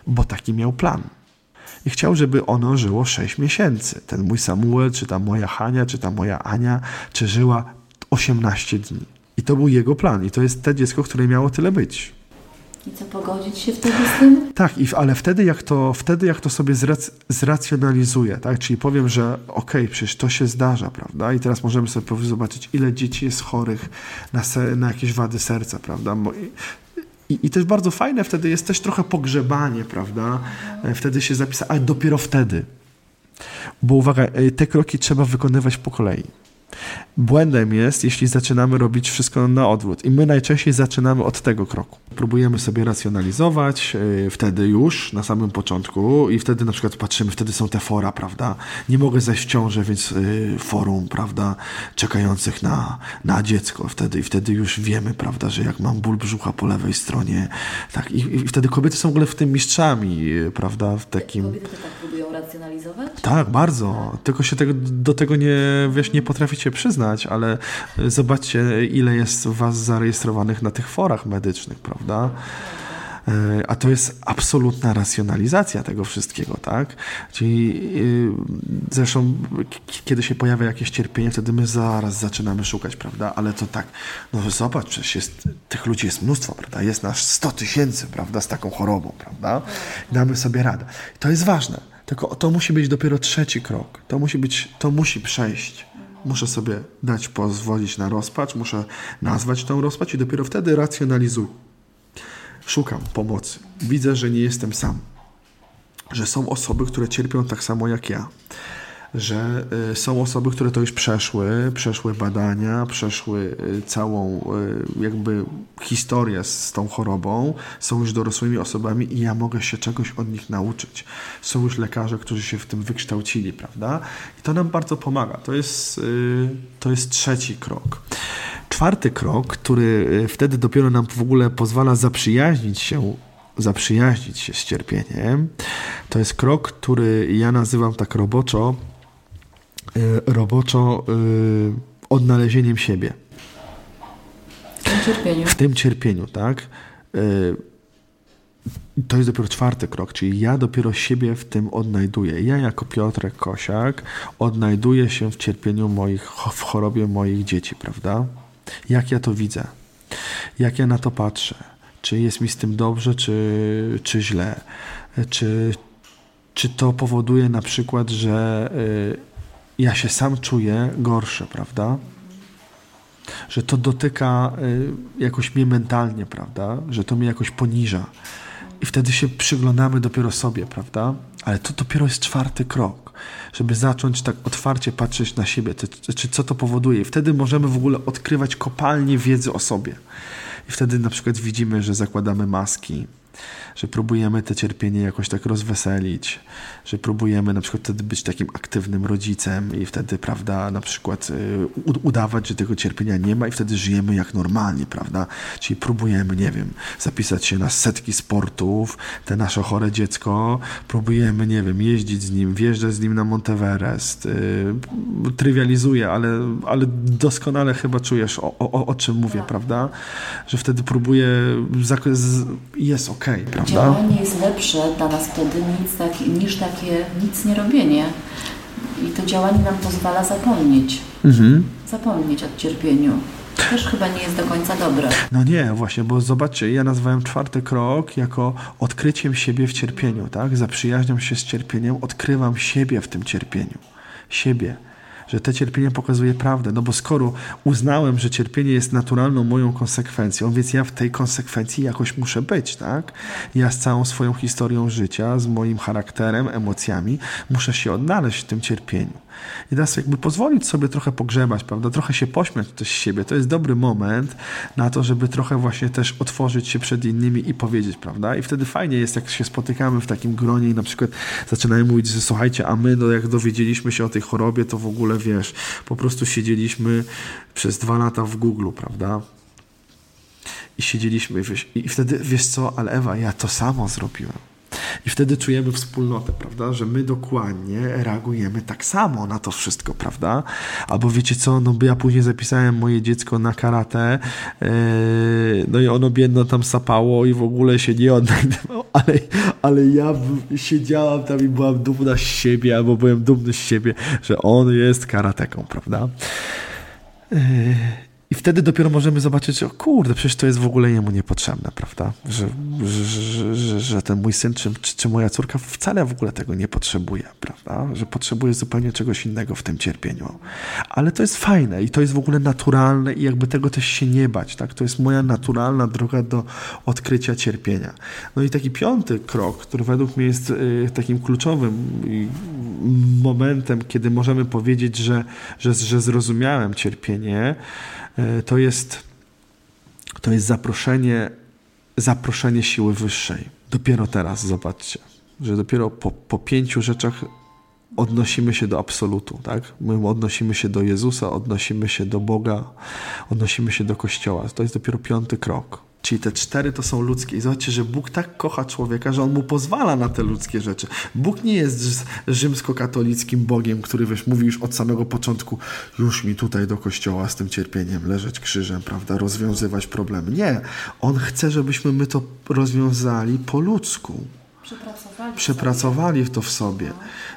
bo taki miał plan. I chciał, żeby ono żyło 6 miesięcy. Ten mój Samuel, czy ta moja Hania, czy ta moja Ania, czy żyła 18 dni. I to był jego plan. I to jest te dziecko, które miało tyle być. I co, pogodzić się wtedy z tym? Tak, i, ale wtedy jak, to, wtedy jak to sobie zrac, zracjonalizuję, tak? czyli powiem, że okej, okay, przecież to się zdarza, prawda? I teraz możemy sobie zobaczyć, ile dzieci jest chorych na, na jakieś wady serca, prawda? I, I też bardzo fajne wtedy jest też trochę pogrzebanie, prawda? E, wtedy się zapisać, ale dopiero wtedy. Bo uwaga, e, te kroki trzeba wykonywać po kolei. Błędem jest, jeśli zaczynamy robić wszystko na odwrót. I my najczęściej zaczynamy od tego kroku. Próbujemy sobie racjonalizować, yy, wtedy już na samym początku, i wtedy na przykład patrzymy, wtedy są te fora, prawda? Nie mogę zejść w ciążę, więc yy, forum, prawda, czekających na, na dziecko. Wtedy, I wtedy już wiemy, prawda, że jak mam ból brzucha po lewej stronie, tak. I, i wtedy kobiety są w ogóle w tym mistrzami, yy, prawda, w takim. Kobiety tak próbują racjonalizować? Tak, bardzo. Tylko się tego, do tego nie, wiesz, nie potraficie przyznać, ale zobaczcie, ile jest was zarejestrowanych na tych forach medycznych, prawda? E, a to jest absolutna racjonalizacja tego wszystkiego, tak? Czyli yy, zresztą, kiedy się pojawia jakieś cierpienie, wtedy my zaraz zaczynamy szukać, prawda? Ale to tak, no zobacz, przecież jest, tych ludzi jest mnóstwo, prawda? Jest nas 100 tysięcy, prawda, z taką chorobą, prawda? Damy sobie radę. To jest ważne. Tylko to musi być dopiero trzeci krok. To musi być, to musi przejść. Muszę sobie dać pozwolić na rozpacz, muszę nazwać tą rozpacz i dopiero wtedy racjonalizuję. Szukam pomocy. Widzę, że nie jestem sam. Że są osoby, które cierpią tak samo jak ja że y, są osoby, które to już przeszły, przeszły badania, przeszły y, całą y, jakby historię z tą chorobą, są już dorosłymi osobami i ja mogę się czegoś od nich nauczyć. Są już lekarze, którzy się w tym wykształcili, prawda? I to nam bardzo pomaga. To jest, to jest trzeci krok. Czwarty krok, który wtedy dopiero nam w ogóle pozwala zaprzyjaźnić się zaprzyjaźnić się z cierpieniem, to jest krok, który ja nazywam tak roboczo roboczo y, odnalezieniem siebie. W tym cierpieniu. W tym cierpieniu, tak. Y, to jest dopiero czwarty krok, czyli ja dopiero siebie w tym odnajduję. Ja jako Piotrek Kosiak odnajduję się w cierpieniu moich, w chorobie moich dzieci, prawda? Jak ja to widzę? Jak ja na to patrzę? Czy jest mi z tym dobrze, czy, czy źle? Czy, czy to powoduje na przykład, że ja się sam czuję gorszy, prawda? Że to dotyka y, jakoś mnie mentalnie, prawda? Że to mnie jakoś poniża. I wtedy się przyglądamy dopiero sobie, prawda? Ale to dopiero jest czwarty krok, żeby zacząć tak otwarcie patrzeć na siebie, czy co to powoduje. I wtedy możemy w ogóle odkrywać kopalnie wiedzy o sobie. I wtedy na przykład widzimy, że zakładamy maski, że próbujemy te cierpienie jakoś tak rozweselić, że próbujemy na przykład wtedy być takim aktywnym rodzicem i wtedy, prawda, na przykład y, udawać, że tego cierpienia nie ma i wtedy żyjemy jak normalnie, prawda? Czyli próbujemy, nie wiem, zapisać się na setki sportów, te nasze chore dziecko, próbujemy, nie wiem, jeździć z nim, wjeżdżać z nim na Monteverest. Yy, trywializuję, ale, ale doskonale chyba czujesz, o, o, o czym mówię, prawda? Że wtedy próbuję, jest ok, prawda? Działanie jest lepsze dla nas wtedy nic tak, niż takie nic nie robienie. I to działanie nam pozwala zapomnieć. Mhm. Zapomnieć o cierpieniu. Też chyba nie jest do końca dobre. No nie, właśnie, bo zobaczcie, ja nazwałem czwarty krok jako odkryciem siebie w cierpieniu, tak? Zaprzyjaźniam się z cierpieniem, odkrywam siebie w tym cierpieniu. Siebie że te cierpienie pokazuje prawdę. No bo skoro uznałem, że cierpienie jest naturalną moją konsekwencją, więc ja w tej konsekwencji jakoś muszę być, tak? Ja z całą swoją historią życia, z moim charakterem, emocjami, muszę się odnaleźć w tym cierpieniu. I teraz jakby pozwolić sobie trochę pogrzebać, prawda? Trochę się pośmiać też z siebie. To jest dobry moment na to, żeby trochę właśnie też otworzyć się przed innymi i powiedzieć, prawda? I wtedy fajnie jest, jak się spotykamy w takim gronie i na przykład zaczynają mówić, że słuchajcie, a my, no jak dowiedzieliśmy się o tej chorobie, to w ogóle, wiesz, po prostu siedzieliśmy przez dwa lata w Google, prawda? I siedzieliśmy, wiesz, i wtedy, wiesz co, ale Ewa, ja to samo zrobiłem. I wtedy czujemy wspólnotę, prawda? Że my dokładnie reagujemy tak samo na to wszystko, prawda? Albo wiecie co, no bo ja później zapisałem moje dziecko na karate, yy, no i ono biedno tam sapało i w ogóle się nie odnajdowało, ale, ale ja siedziałam tam i byłam dumna z siebie, albo byłem dumny z siebie, że on jest karateką, prawda? Yy. I wtedy dopiero możemy zobaczyć, o kurde, przecież to jest w ogóle jemu niepotrzebne, prawda? Że, że, że, że ten mój syn czy, czy, moja córka wcale w ogóle tego nie potrzebuje, prawda? Że potrzebuje zupełnie czegoś innego w tym cierpieniu. Ale to jest fajne i to jest w ogóle naturalne i jakby tego też się nie bać, tak? To jest moja naturalna droga do odkrycia cierpienia. No i taki piąty krok, który według mnie jest y, takim kluczowym momentem, kiedy możemy powiedzieć, że, że, że zrozumiałem cierpienie, to jest, to jest zaproszenie, zaproszenie siły wyższej. Dopiero teraz, zobaczcie, że dopiero po, po pięciu rzeczach odnosimy się do absolutu, tak? My odnosimy się do Jezusa, odnosimy się do Boga, odnosimy się do Kościoła. To jest dopiero piąty krok. Czyli te cztery to są ludzkie. I zobaczcie, że Bóg tak kocha człowieka, że On mu pozwala na te ludzkie rzeczy. Bóg nie jest rzymskokatolickim Bogiem, który wiesz, mówi już od samego początku, już mi tutaj do kościoła z tym cierpieniem leżeć krzyżem, prawda, rozwiązywać problemy. Nie. On chce, żebyśmy my to rozwiązali po ludzku. Przepracowali, Przepracowali to w sobie.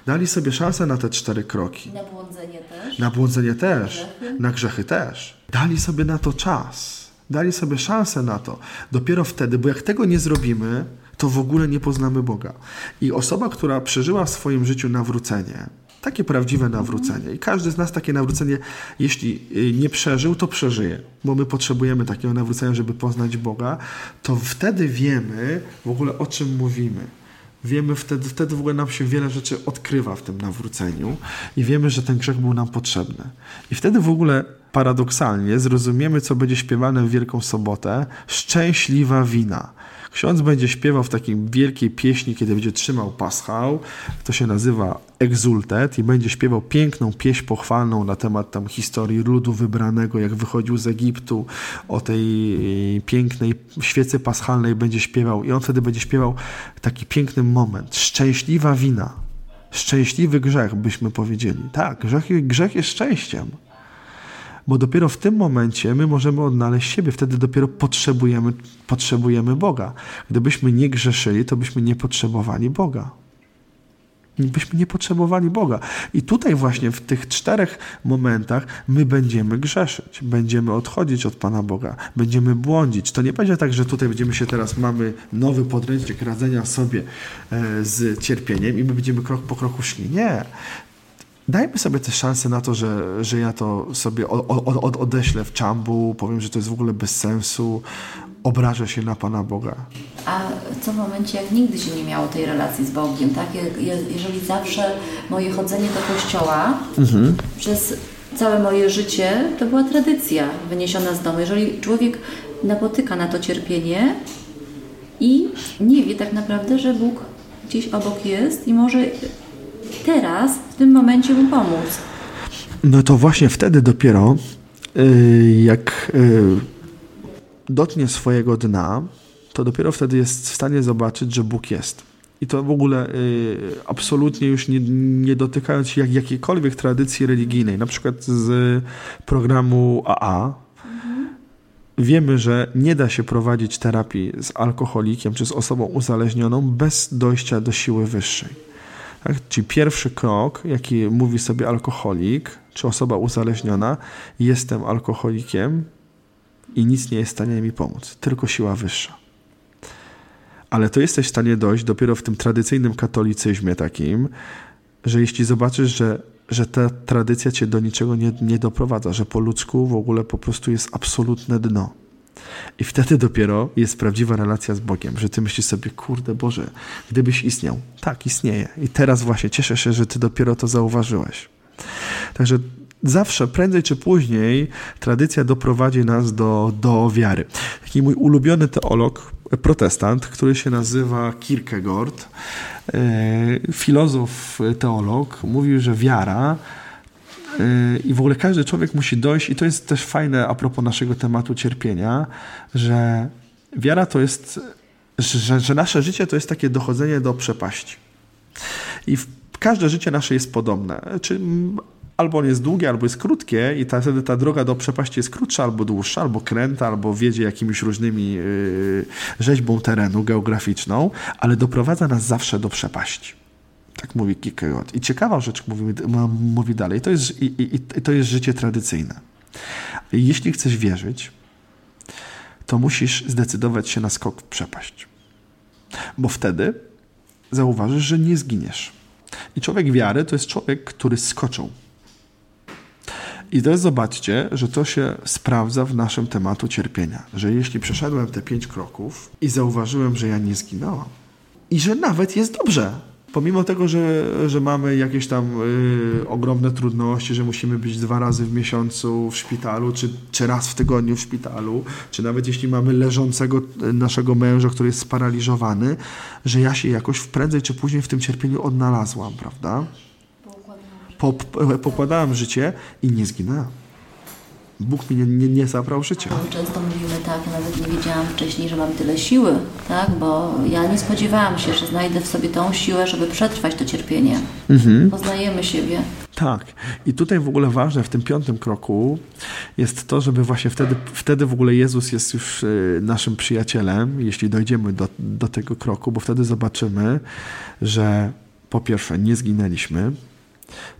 Dali sobie szansę na te cztery kroki. Na błądzenie też. Na błądzenie też, na grzechy też. Dali sobie na to czas. Dali sobie szansę na to. Dopiero wtedy, bo jak tego nie zrobimy, to w ogóle nie poznamy Boga. I osoba, która przeżyła w swoim życiu nawrócenie, takie prawdziwe nawrócenie, i każdy z nas takie nawrócenie, jeśli y, nie przeżył, to przeżyje, bo my potrzebujemy takiego nawrócenia, żeby poznać Boga, to wtedy wiemy w ogóle o czym mówimy. Wiemy wtedy, wtedy w ogóle nam się wiele rzeczy odkrywa w tym nawróceniu i wiemy, że ten grzech był nam potrzebny. I wtedy w ogóle paradoksalnie zrozumiemy, co będzie śpiewane w Wielką Sobotę. Szczęśliwa wina. Ksiądz będzie śpiewał w takiej wielkiej pieśni, kiedy będzie trzymał paschał. To się nazywa Exultet i będzie śpiewał piękną pieśń pochwalną na temat tam historii ludu wybranego, jak wychodził z Egiptu, o tej pięknej świecy paschalnej będzie śpiewał i on wtedy będzie śpiewał taki piękny moment. Szczęśliwa wina. Szczęśliwy grzech, byśmy powiedzieli. Tak, grzech, grzech jest szczęściem bo dopiero w tym momencie my możemy odnaleźć siebie, wtedy dopiero potrzebujemy, potrzebujemy Boga. Gdybyśmy nie grzeszyli, to byśmy nie potrzebowali Boga. Byśmy nie potrzebowali Boga. I tutaj właśnie w tych czterech momentach my będziemy grzeszyć, będziemy odchodzić od Pana Boga, będziemy błądzić. To nie będzie tak, że tutaj będziemy się teraz, mamy nowy podręcznik radzenia sobie e, z cierpieniem i my będziemy krok po kroku szli. Nie dajmy sobie też szansę na to, że, że ja to sobie od, od, odeślę w czambu, powiem, że to jest w ogóle bez sensu, obrażę się na Pana Boga. A co w momencie, jak nigdy się nie miało tej relacji z Bogiem, tak? Jeżeli zawsze moje chodzenie do kościoła mhm. przez całe moje życie to była tradycja wyniesiona z domu. Jeżeli człowiek napotyka na to cierpienie i nie wie tak naprawdę, że Bóg gdzieś obok jest i może teraz, w tym momencie mu pomóc. No to właśnie wtedy dopiero, y, jak y, dotknie swojego dna, to dopiero wtedy jest w stanie zobaczyć, że Bóg jest. I to w ogóle y, absolutnie już nie, nie dotykając się jak, jakiejkolwiek tradycji religijnej, na przykład z programu AA, mhm. wiemy, że nie da się prowadzić terapii z alkoholikiem czy z osobą uzależnioną bez dojścia do siły wyższej. Tak? Czyli pierwszy krok, jaki mówi sobie alkoholik, czy osoba uzależniona, jestem alkoholikiem i nic nie jest w stanie mi pomóc, tylko siła wyższa. Ale to jesteś w stanie dojść dopiero w tym tradycyjnym katolicyzmie takim, że jeśli zobaczysz, że, że ta tradycja cię do niczego nie, nie doprowadza, że po ludzku w ogóle po prostu jest absolutne dno i wtedy dopiero jest prawdziwa relacja z Bogiem, że ty myślisz sobie, kurde Boże, gdybyś istniał. Tak, istnieje. I teraz właśnie cieszę się, że ty dopiero to zauważyłeś. Także zawsze, prędzej czy później, tradycja doprowadzi nas do, do wiary. Taki mój ulubiony teolog, protestant, który się nazywa Kierkegaard, e, filozof, teolog, mówił, że wiara i w ogóle każdy człowiek musi dojść, i to jest też fajne a propos naszego tematu cierpienia, że wiara to jest, że, że nasze życie to jest takie dochodzenie do przepaści. I w, każde życie nasze jest podobne. Czy albo on jest długie, albo jest krótkie i ta, wtedy ta droga do przepaści jest krótsza, albo dłuższa, albo kręta, albo wiedzie jakimiś różnymi yy, rzeźbą terenu geograficzną, ale doprowadza nas zawsze do przepaści. Tak mówi Kierkegaard. I ciekawa rzecz mówi, mówi dalej, to jest, i, i, i to jest życie tradycyjne. Jeśli chcesz wierzyć, to musisz zdecydować się na skok w przepaść. Bo wtedy zauważysz, że nie zginiesz. I człowiek wiary to jest człowiek, który skoczył. I teraz zobaczcie, że to się sprawdza w naszym tematu cierpienia. Że jeśli przeszedłem te pięć kroków i zauważyłem, że ja nie zginęłam i że nawet jest dobrze, pomimo tego, że, że mamy jakieś tam y, ogromne trudności, że musimy być dwa razy w miesiącu w szpitalu, czy, czy raz w tygodniu w szpitalu, czy nawet jeśli mamy leżącego y, naszego męża, który jest sparaliżowany, że ja się jakoś prędzej czy później w tym cierpieniu odnalazłam, prawda? Po, pokładałam życie i nie zginęłam. Bóg mi nie, nie, nie zabrał życia. Często mówimy tak, nawet nie wiedziałam wcześniej, że mam tyle siły, tak? bo ja nie spodziewałam się, że znajdę w sobie tą siłę, żeby przetrwać to cierpienie. Mhm. Poznajemy siebie. Tak. I tutaj w ogóle ważne w tym piątym kroku jest to, żeby właśnie wtedy, wtedy w ogóle Jezus jest już e, naszym przyjacielem, jeśli dojdziemy do, do tego kroku, bo wtedy zobaczymy, że po pierwsze nie zginęliśmy,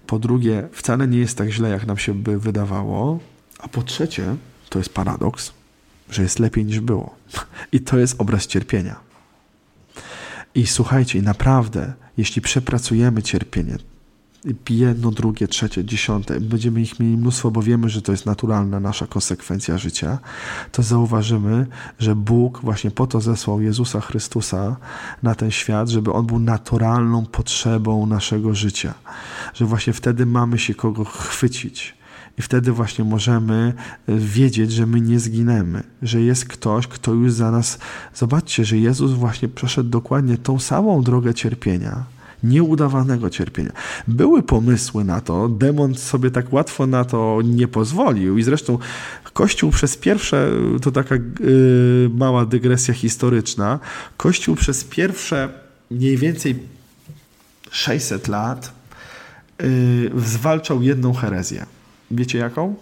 po drugie wcale nie jest tak źle, jak nam się by wydawało, a po trzecie, to jest paradoks, że jest lepiej niż było. I to jest obraz cierpienia. I słuchajcie, naprawdę, jeśli przepracujemy cierpienie, jedno, drugie, trzecie, dziesiąte, będziemy ich mieli mnóstwo, bo wiemy, że to jest naturalna nasza konsekwencja życia, to zauważymy, że Bóg właśnie po to zesłał Jezusa Chrystusa na ten świat, żeby On był naturalną potrzebą naszego życia. Że właśnie wtedy mamy się kogo chwycić i wtedy właśnie możemy e, wiedzieć, że my nie zginiemy, że jest ktoś, kto już za nas. Zobaczcie, że Jezus właśnie przeszedł dokładnie tą samą drogę cierpienia nieudawanego cierpienia. Były pomysły na to, demon sobie tak łatwo na to nie pozwolił i zresztą Kościół przez pierwsze, to taka yy, mała dygresja historyczna, Kościół przez pierwsze mniej więcej 600 lat yy, zwalczał jedną herezję. Wiecie jaką?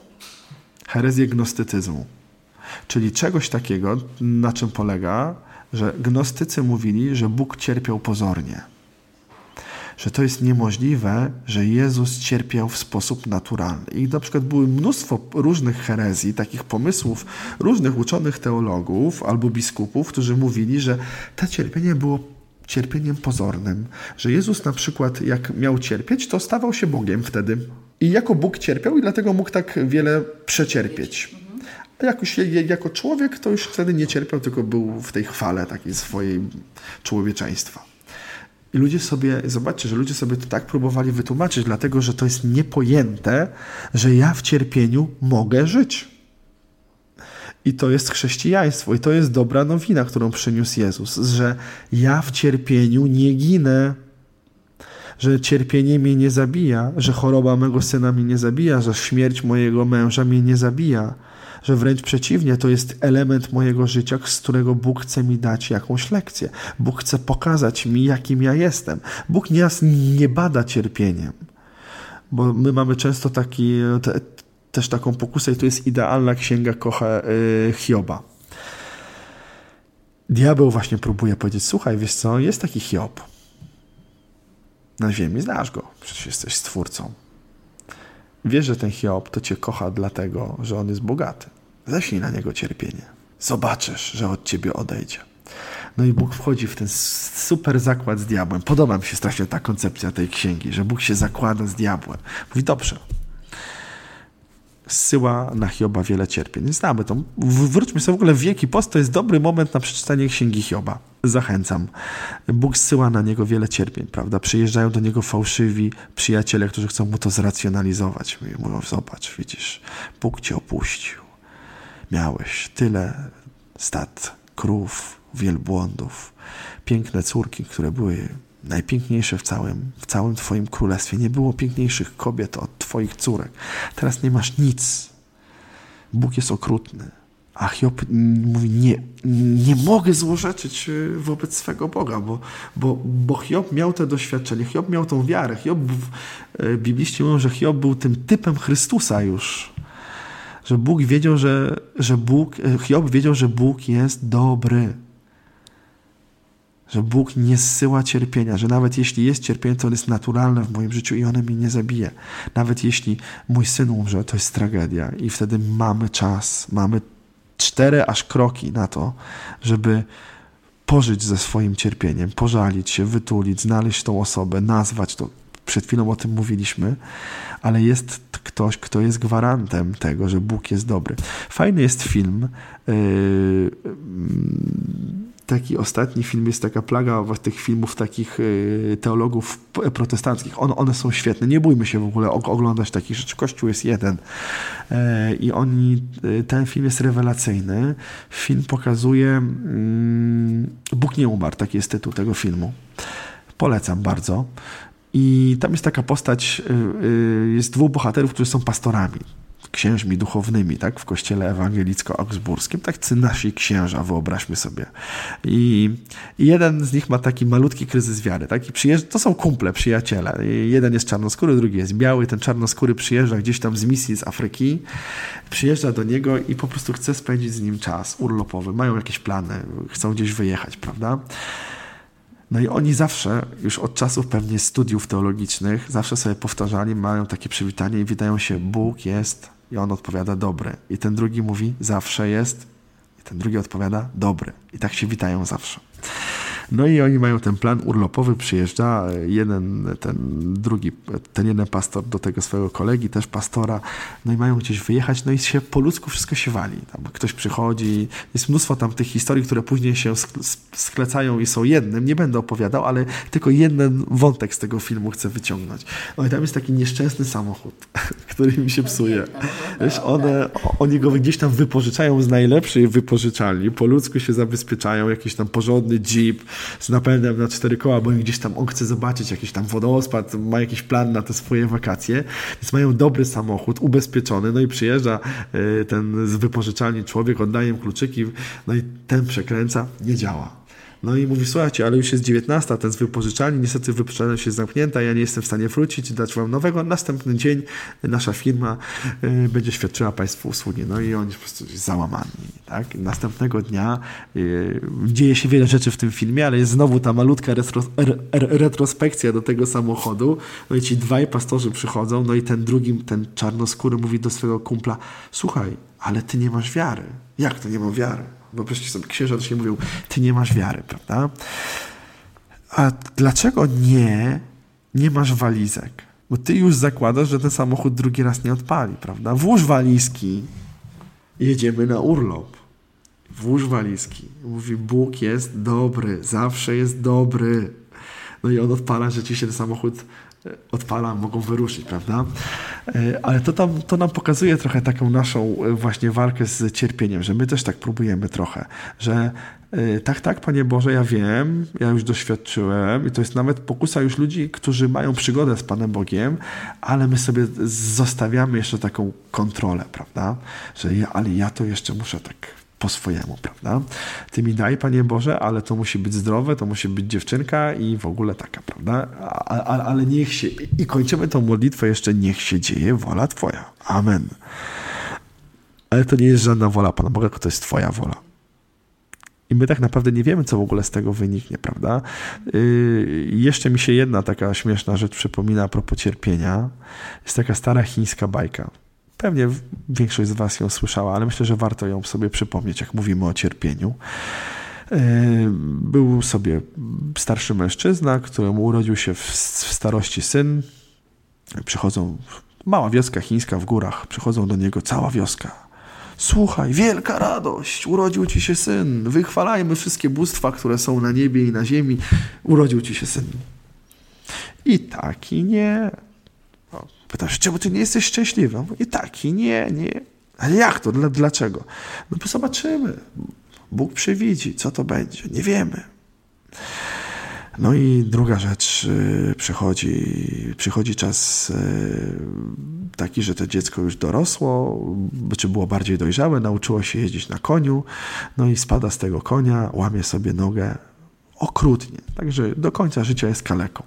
Herezję gnostycyzmu. Czyli czegoś takiego, na czym polega, że gnostycy mówili, że Bóg cierpiał pozornie. Że to jest niemożliwe, że Jezus cierpiał w sposób naturalny. I na przykład było mnóstwo różnych herezji, takich pomysłów różnych uczonych teologów albo biskupów, którzy mówili, że to cierpienie było cierpieniem pozornym. Że Jezus na przykład, jak miał cierpieć, to stawał się Bogiem wtedy. I jako Bóg cierpiał i dlatego mógł tak wiele przecierpieć. A jakoś, jako człowiek to już wtedy nie cierpiał, tylko był w tej chwale takiej swojej człowieczeństwa. I ludzie sobie, zobaczcie, że ludzie sobie to tak próbowali wytłumaczyć, dlatego że to jest niepojęte, że ja w cierpieniu mogę żyć. I to jest chrześcijaństwo, i to jest dobra nowina, którą przyniósł Jezus, że ja w cierpieniu nie ginę, że cierpienie mnie nie zabija, że choroba mego syna mnie nie zabija, że śmierć mojego męża mnie nie zabija, że wręcz przeciwnie, to jest element mojego życia, z którego Bóg chce mi dać jakąś lekcję. Bóg chce pokazać mi, jakim ja jestem. Bóg nas nie bada cierpieniem, bo my mamy często taki, te, też taką pokusę i to jest idealna księga kocha yy, Hioba. Diabeł właśnie próbuje powiedzieć, słuchaj, wiesz co, jest taki Hiob na ziemi, znasz go, przecież jesteś stwórcą. Wiesz, że ten Hiob to cię kocha dlatego, że on jest bogaty. Ześlij na niego cierpienie. Zobaczysz, że od ciebie odejdzie. No i Bóg wchodzi w ten super zakład z diabłem. Podoba mi się strasznie ta koncepcja tej księgi, że Bóg się zakłada z diabłem. Mówi, dobrze, zsyła na Hioba wiele cierpień. Znamy to. Wróćmy sobie w ogóle w Wielki Post, to jest dobry moment na przeczytanie Księgi Hioba. Zachęcam. Bóg zsyła na niego wiele cierpień, prawda? Przyjeżdżają do niego fałszywi przyjaciele, którzy chcą mu to zracjonalizować. Mówią, zobacz, widzisz, Bóg cię opuścił. Miałeś tyle stad, krów, wielbłądów, piękne córki, które były najpiękniejsze w całym, w całym Twoim królestwie. Nie było piękniejszych kobiet od Twoich córek. Teraz nie masz nic. Bóg jest okrutny. A Hiob mówi, nie, nie mogę złorzeczyć e, wobec swego Boga, bo, bo, bo Hiob miał to doświadczenie, Hiob miał tą wiarę. Hiob, e, bibliści mówią, że Hiob był tym typem Chrystusa już. Że Bóg wiedział, że, że Bóg, e, Hiob wiedział, że Bóg jest dobry że Bóg nie zsyła cierpienia, że nawet jeśli jest cierpienie, to on jest naturalne w moim życiu i one mnie nie zabije. Nawet jeśli mój syn umrze, to jest tragedia i wtedy mamy czas, mamy cztery aż kroki na to, żeby pożyć ze swoim cierpieniem, pożalić się, wytulić, znaleźć tą osobę, nazwać to. Przed chwilą o tym mówiliśmy, ale jest ktoś, kto jest gwarantem tego, że Bóg jest dobry. Fajny jest film. Yy, taki ostatni film jest taka plaga tych filmów takich y, teologów protestanckich. On, one są świetne. Nie bójmy się w ogóle oglądać takich rzeczy. Kościół jest jeden. E, I oni, y, ten film jest rewelacyjny. Film pokazuje mm, Bóg nie umarł, taki jest tytuł tego filmu. Polecam bardzo. I tam jest taka postać, y, jest dwóch bohaterów, którzy są pastorami księżmi duchownymi, tak, w kościele ewangelicko-augsburskim, tak nasi księża, wyobraźmy sobie. I, I, jeden z nich ma taki malutki kryzys wiary, tak, i przyjeżdża, to są kumple, przyjaciele. I jeden jest czarnoskóry, drugi jest biały, ten czarnoskóry przyjeżdża gdzieś tam z misji z Afryki, przyjeżdża do niego i po prostu chce spędzić z nim czas urlopowy, mają jakieś plany, chcą gdzieś wyjechać, prawda? No i oni zawsze, już od czasów pewnie studiów teologicznych, zawsze sobie powtarzali, mają takie przywitanie i witają się, Bóg jest i on odpowiada dobry. I ten drugi mówi zawsze jest. I ten drugi odpowiada dobry. I tak się witają zawsze. No i oni mają ten plan urlopowy, przyjeżdża jeden, ten drugi, ten jeden pastor do tego swojego kolegi, też pastora, no i mają gdzieś wyjechać, no i się po ludzku wszystko się wali. Tam ktoś przychodzi, jest mnóstwo tam tych historii, które później się sklecają i są jednym, nie będę opowiadał, ale tylko jeden wątek z tego filmu chcę wyciągnąć. No i tam jest taki nieszczęsny samochód, który mi się psuje. Wiesz, one, oni go gdzieś tam wypożyczają z najlepszej wypożyczalni, po ludzku się zabezpieczają, jakiś tam porządny jeep, z napędem na cztery koła, bo gdzieś tam on chce zobaczyć jakiś tam wodospad, ma jakiś plan na te swoje wakacje, więc mają dobry samochód, ubezpieczony, no i przyjeżdża e, ten z wypożyczalni człowiek, oddaje im kluczyki, no i ten przekręca, nie działa no i mówi, słuchajcie, ale już jest 19, ten z wypożyczalni, niestety wypożyczalnia jest zamknięta, ja nie jestem w stanie wrócić, dać wam nowego. Następny dzień nasza firma y, będzie świadczyła państwu usługi. No i oni po prostu załamani. Tak? Następnego dnia y, dzieje się wiele rzeczy w tym filmie, ale jest znowu ta malutka retro, retrospekcja do tego samochodu. No i ci dwaj pastorzy przychodzą, no i ten drugi, ten czarnoskóry mówi do swojego kumpla, słuchaj, ale ty nie masz wiary. Jak to nie mam wiary? Przecież sobie księża się mówią, ty nie masz wiary, prawda? A dlaczego nie, nie masz walizek? Bo ty już zakładasz, że ten samochód drugi raz nie odpali, prawda? Włóż walizki, jedziemy na urlop. Włóż walizki. Mówi, Bóg jest dobry, zawsze jest dobry. No i on odpala, rzeczywiście ten samochód odpala, mogą wyruszyć, prawda? E, ale to, tam, to nam pokazuje trochę taką naszą e, właśnie walkę z cierpieniem, że my też tak próbujemy trochę, że e, tak, tak, Panie Boże, ja wiem, ja już doświadczyłem i to jest nawet pokusa już ludzi, którzy mają przygodę z Panem Bogiem, ale my sobie zostawiamy jeszcze taką kontrolę, prawda? Że ja, ale ja to jeszcze muszę tak po swojemu, prawda? Ty mi daj, Panie Boże, ale to musi być zdrowe, to musi być dziewczynka i w ogóle taka, prawda? Ale, ale niech się, i kończymy tą modlitwę jeszcze, niech się dzieje wola Twoja. Amen. Ale to nie jest żadna wola Pana Boga, to jest Twoja wola. I my tak naprawdę nie wiemy, co w ogóle z tego wyniknie, prawda? Yy, jeszcze mi się jedna taka śmieszna rzecz przypomina a propos cierpienia. Jest taka stara chińska bajka. Pewnie większość z Was ją słyszała, ale myślę, że warto ją sobie przypomnieć, jak mówimy o cierpieniu. E, był sobie starszy mężczyzna, któremu urodził się w starości syn. Przychodzą, mała wioska chińska w górach, przychodzą do niego cała wioska. Słuchaj, wielka radość, urodził ci się syn. Wychwalajmy wszystkie bóstwa, które są na niebie i na ziemi. Urodził ci się syn. I taki nie. Pytasz, czemu ty nie jesteś szczęśliwy? I tak, i nie, nie. Ale jak to? Dlaczego? No bo zobaczymy. Bóg przewidzi, co to będzie. Nie wiemy. No i druga rzecz, y, przychodzi, przychodzi czas y, taki, że to dziecko już dorosło, czy było bardziej dojrzałe, nauczyło się jeździć na koniu, no i spada z tego konia, łamie sobie nogę okrutnie. Także do końca życia jest kaleką.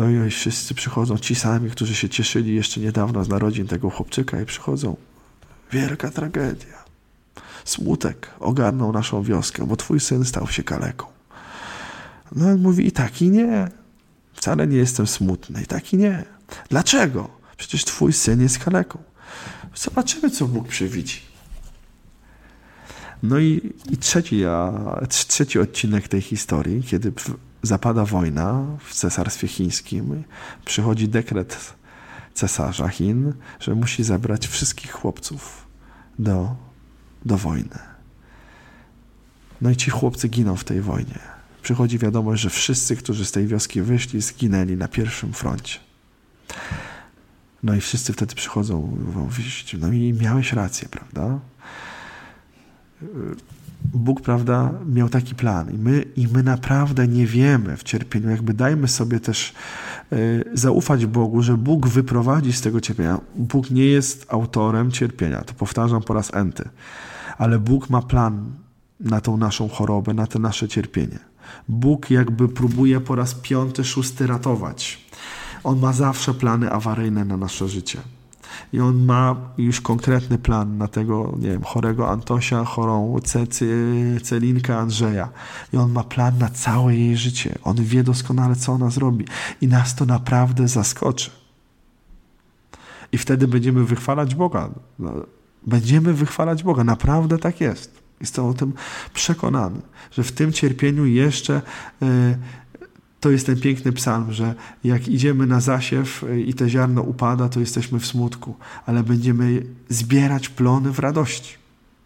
No i wszyscy przychodzą, ci sami, którzy się cieszyli jeszcze niedawno z narodzin tego chłopczyka i przychodzą. Wielka tragedia. Smutek ogarnął naszą wioskę, bo twój syn stał się kaleką. No on mówi i tak i nie. Wcale nie jestem smutny. I tak i nie. Dlaczego? Przecież twój syn jest kaleką. Zobaczymy, co Bóg przewidzi. No i, i trzeci, a, trzeci odcinek tej historii, kiedy zapada wojna w cesarstwie chińskim, przychodzi dekret cesarza Chin, że musi zabrać wszystkich chłopców do, do wojny. No i ci chłopcy giną w tej wojnie. Przychodzi wiadomość, że wszyscy, którzy z tej wioski wyszli, zginęli na pierwszym froncie. No i wszyscy wtedy przychodzą, mówią, no i miałeś rację, prawda? Bóg, prawda, miał taki plan i my, i my naprawdę nie wiemy w cierpieniu, jakby dajmy sobie też y, zaufać Bogu, że Bóg wyprowadzi z tego cierpienia. Bóg nie jest autorem cierpienia, to powtarzam po raz enty, ale Bóg ma plan na tą naszą chorobę, na to nasze cierpienie. Bóg jakby próbuje po raz piąty, szósty ratować. On ma zawsze plany awaryjne na nasze życie. I on ma już konkretny plan na tego, nie wiem, chorego Antosia, chorą Celinkę Andrzeja. I on ma plan na całe jej życie. On wie doskonale, co ona zrobi. I nas to naprawdę zaskoczy. I wtedy będziemy wychwalać Boga. No, będziemy wychwalać Boga. Naprawdę tak jest. Jestem o tym przekonany, że w tym cierpieniu jeszcze yy, to jest ten piękny psalm, że jak idziemy na zasiew y, i to ziarno upada, to jesteśmy w smutku, ale będziemy zbierać plony w radości.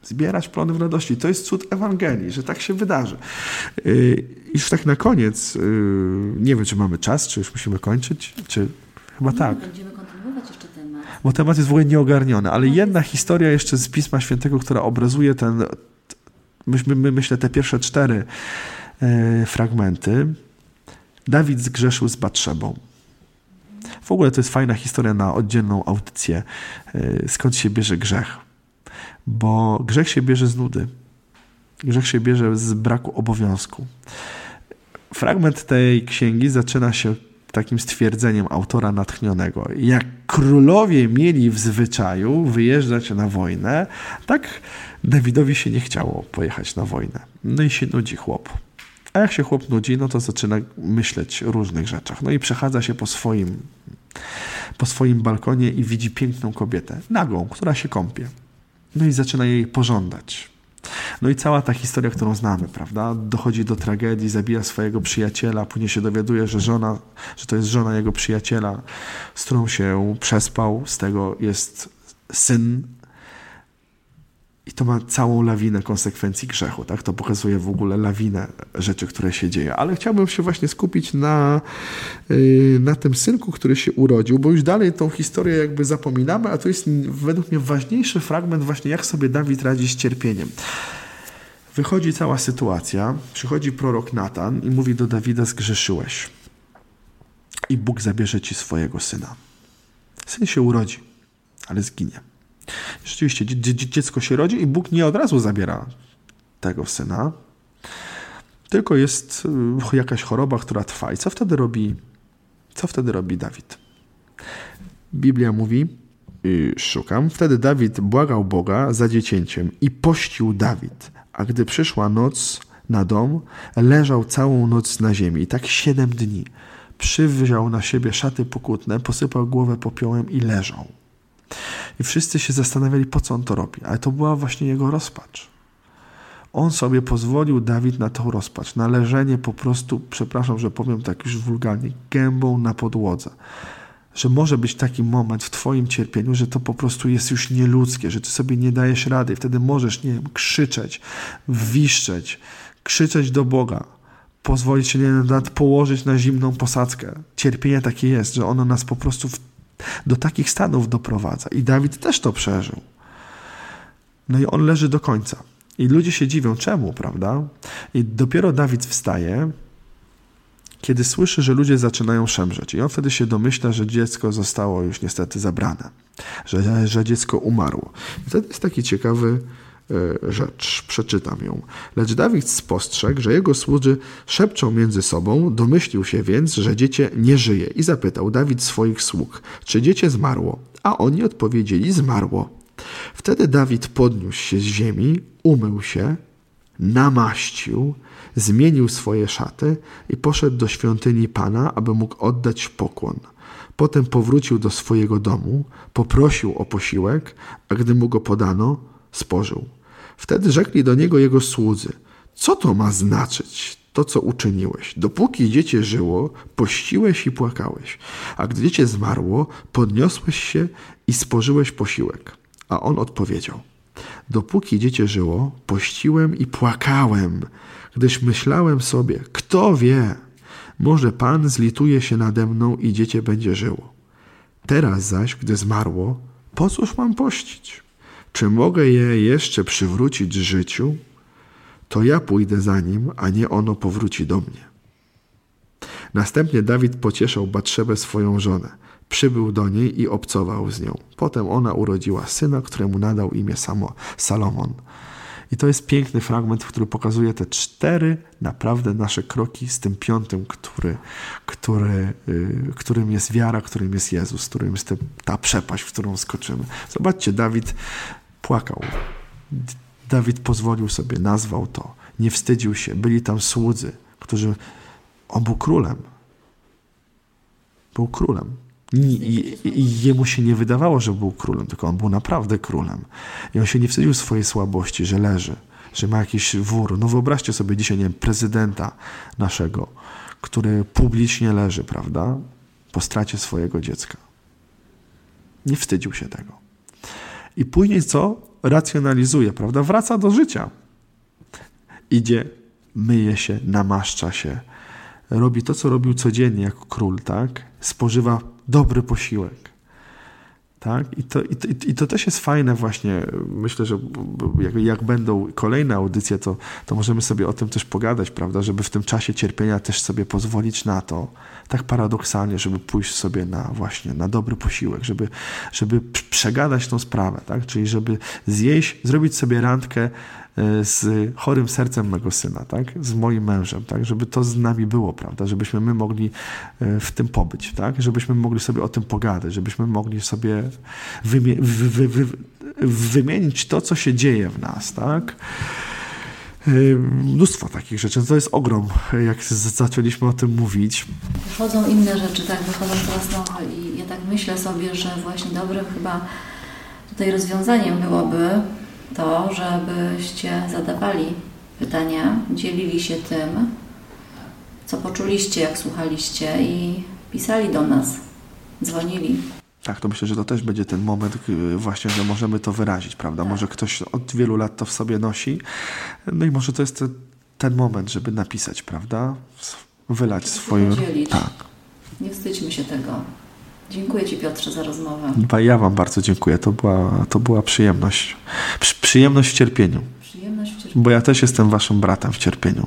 Zbierać plony w radości. To jest cud Ewangelii, że tak się wydarzy. Y, I już tak na koniec, y, nie wiem, czy mamy czas, czy już musimy kończyć, czy chyba nie, tak. Będziemy kontynuować jeszcze temat. Bo temat jest w ogóle nieogarniony, ale jedna historia jeszcze z Pisma Świętego, która obrazuje ten, my, my, myślę, te pierwsze cztery fragmenty, Dawid zgrzeszył z Batrzebą. W ogóle to jest fajna historia na oddzielną audycję, e, skąd się bierze grzech. Bo grzech się bierze z nudy. Grzech się bierze z braku obowiązku. Fragment tej księgi zaczyna się takim stwierdzeniem autora natchnionego. Jak królowie mieli w zwyczaju wyjeżdżać na wojnę, tak Dawidowi się nie chciało pojechać na wojnę. No i się nudzi chłop. A jak się chłop nudzi, no to zaczyna myśleć o różnych rzeczach. No i przechadza się po swoim, po swoim balkonie i widzi piękną kobietę, nagą, która się kąpie. No i zaczyna jej pożądać. No i cała ta historia, którą znamy, prawda? Dochodzi do tragedii, zabija swojego przyjaciela, później się dowiaduje, że żona, że to jest żona jego przyjaciela, z którą się przespał, z tego jest syn i to ma całą lawinę konsekwencji grzechu. Tak? To pokazuje w ogóle lawinę rzeczy, które się dzieje. Ale chciałbym się właśnie skupić na, yy, na tym synku, który się urodził, bo już dalej tą historię jakby zapominamy, a to jest według mnie ważniejszy fragment właśnie, jak sobie Dawid radzi z cierpieniem. Wychodzi cała sytuacja, przychodzi prorok Natan i mówi do Dawida, zgrzeszyłeś i Bóg zabierze ci swojego syna. Syn się urodzi, ale zginie. Rzeczywiście, dziecko się rodzi i Bóg nie od razu zabiera tego syna, tylko jest y, jakaś choroba, która trwa. I co wtedy robi, co wtedy robi Dawid? Biblia mówi, y, szukam, wtedy Dawid błagał Boga za dziecięciem i pościł Dawid, a gdy przyszła noc na dom, leżał całą noc na ziemi i tak siedem dni. Przywziął na siebie szaty pokutne, posypał głowę popiołem i leżał. I wszyscy się zastanawiali, po co on to robi. Ale to była właśnie jego rozpacz. On sobie pozwolił, Dawid, na tą rozpacz, na leżenie po prostu, przepraszam, że powiem tak już wulgarnie, gębą na podłodze. Że może być taki moment w Twoim cierpieniu, że to po prostu jest już nieludzkie, że Ty sobie nie dajesz rady. I wtedy możesz, nie wiem, krzyczeć, wiszczeć, krzyczeć do Boga, pozwolić się nie położyć na zimną posadzkę. Cierpienie takie jest, że ono nas po prostu w do takich stanów doprowadza. I Dawid też to przeżył. No i on leży do końca. I ludzie się dziwią, czemu, prawda? I dopiero Dawid wstaje, kiedy słyszy, że ludzie zaczynają szemrzeć. I on wtedy się domyśla, że dziecko zostało już niestety zabrane, że, że dziecko umarło. I wtedy jest taki ciekawy rzecz. Przeczytam ją. Lecz Dawid spostrzegł, że jego słudzy szepczą między sobą, domyślił się więc, że dziecię nie żyje i zapytał Dawid swoich sług, czy dziecię zmarło. A oni odpowiedzieli, zmarło. Wtedy Dawid podniósł się z ziemi, umył się, namaścił, zmienił swoje szaty i poszedł do świątyni Pana, aby mógł oddać pokłon. Potem powrócił do swojego domu, poprosił o posiłek, a gdy mu go podano, spożył. Wtedy rzekli do niego jego słudzy: Co to ma znaczyć? To, co uczyniłeś. Dopóki dziecię żyło, pościłeś i płakałeś, a gdy dziecię zmarło, podniosłeś się i spożyłeś posiłek. A on odpowiedział: Dopóki dziecię żyło, pościłem i płakałem, gdyż myślałem sobie, kto wie, może Pan zlituje się nade mną i dziecię będzie żyło. Teraz zaś, gdy zmarło, po cóż mam pościć? Czy mogę je jeszcze przywrócić życiu? To ja pójdę za nim, a nie ono powróci do mnie. Następnie Dawid pocieszał Batrzebę swoją żonę. Przybył do niej i obcował z nią. Potem ona urodziła syna, któremu nadał imię Samo, Salomon. I to jest piękny fragment, który pokazuje te cztery naprawdę nasze kroki z tym piątym, który, który, y, którym jest wiara, którym jest Jezus, którym jest ta przepaść, w którą skoczymy. Zobaczcie, Dawid płakał. Dawid pozwolił sobie, nazwał to, nie wstydził się. Byli tam słudzy, którzy. On był królem. Był królem. I, I, jemu się nie wydawało, że był królem, tylko on był naprawdę królem. I on się nie wstydził swojej słabości, że leży, że ma jakiś wór. No wyobraźcie sobie dzisiaj, nie wiem, prezydenta naszego, który publicznie leży, prawda? Po stracie swojego dziecka. Nie wstydził się tego. I później co? Racjonalizuje, prawda? Wraca do życia. Idzie, myje się, namaszcza się, robi to, co robił codziennie jako król, tak? Spożywa dobry posiłek. Tak? I, to, i, to, I to też jest fajne właśnie. Myślę, że jak, jak, będą kolejne audycje, to, to możemy sobie o tym też pogadać, prawda? Żeby w tym czasie cierpienia też sobie pozwolić na to, tak paradoksalnie, żeby pójść sobie na właśnie na dobry posiłek, żeby, żeby przegadać tą sprawę, tak? Czyli żeby zjeść, zrobić sobie randkę z chorym sercem mego syna, tak? z moim mężem, tak? żeby to z nami było, prawda? żebyśmy my mogli e, w tym pobyć, tak? żebyśmy mogli sobie o tym pogadać, żebyśmy mogli sobie wymie wy wy wymienić to, co się dzieje w nas. Tak? E, mnóstwo takich rzeczy. To jest ogrom, jak zaczęliśmy o tym mówić. Wchodzą inne rzeczy, tak, wychodzą coraz nowe i ja tak myślę sobie, że właśnie dobrym chyba tutaj rozwiązaniem byłoby to, żebyście zadawali pytania, dzielili się tym, co poczuliście, jak słuchaliście i pisali do nas, dzwonili. Tak, to myślę, że to też będzie ten moment y, właśnie, że możemy to wyrazić, prawda? Tak. Może ktoś od wielu lat to w sobie nosi, no i może to jest ten moment, żeby napisać, prawda? Wylać swoje... Tak. Nie wstydźmy się tego. Dziękuję Ci Piotrze za rozmowę. Ja Wam bardzo dziękuję. To była, to była przyjemność. Przyjemność w cierpieniu. Przyjemność w cierpieniu. Bo ja też jestem Waszym bratem w cierpieniu.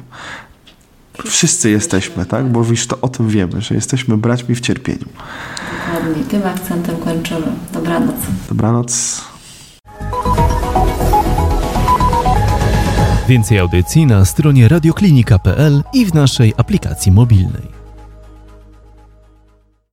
Wszyscy jesteśmy, tak? Bo wiesz, to o tym wiemy, że jesteśmy braćmi w cierpieniu. Dokładnie. Tym akcentem kończymy. Dobranoc. Dobranoc. Więcej audycji na stronie radioklinika.pl i w naszej aplikacji mobilnej.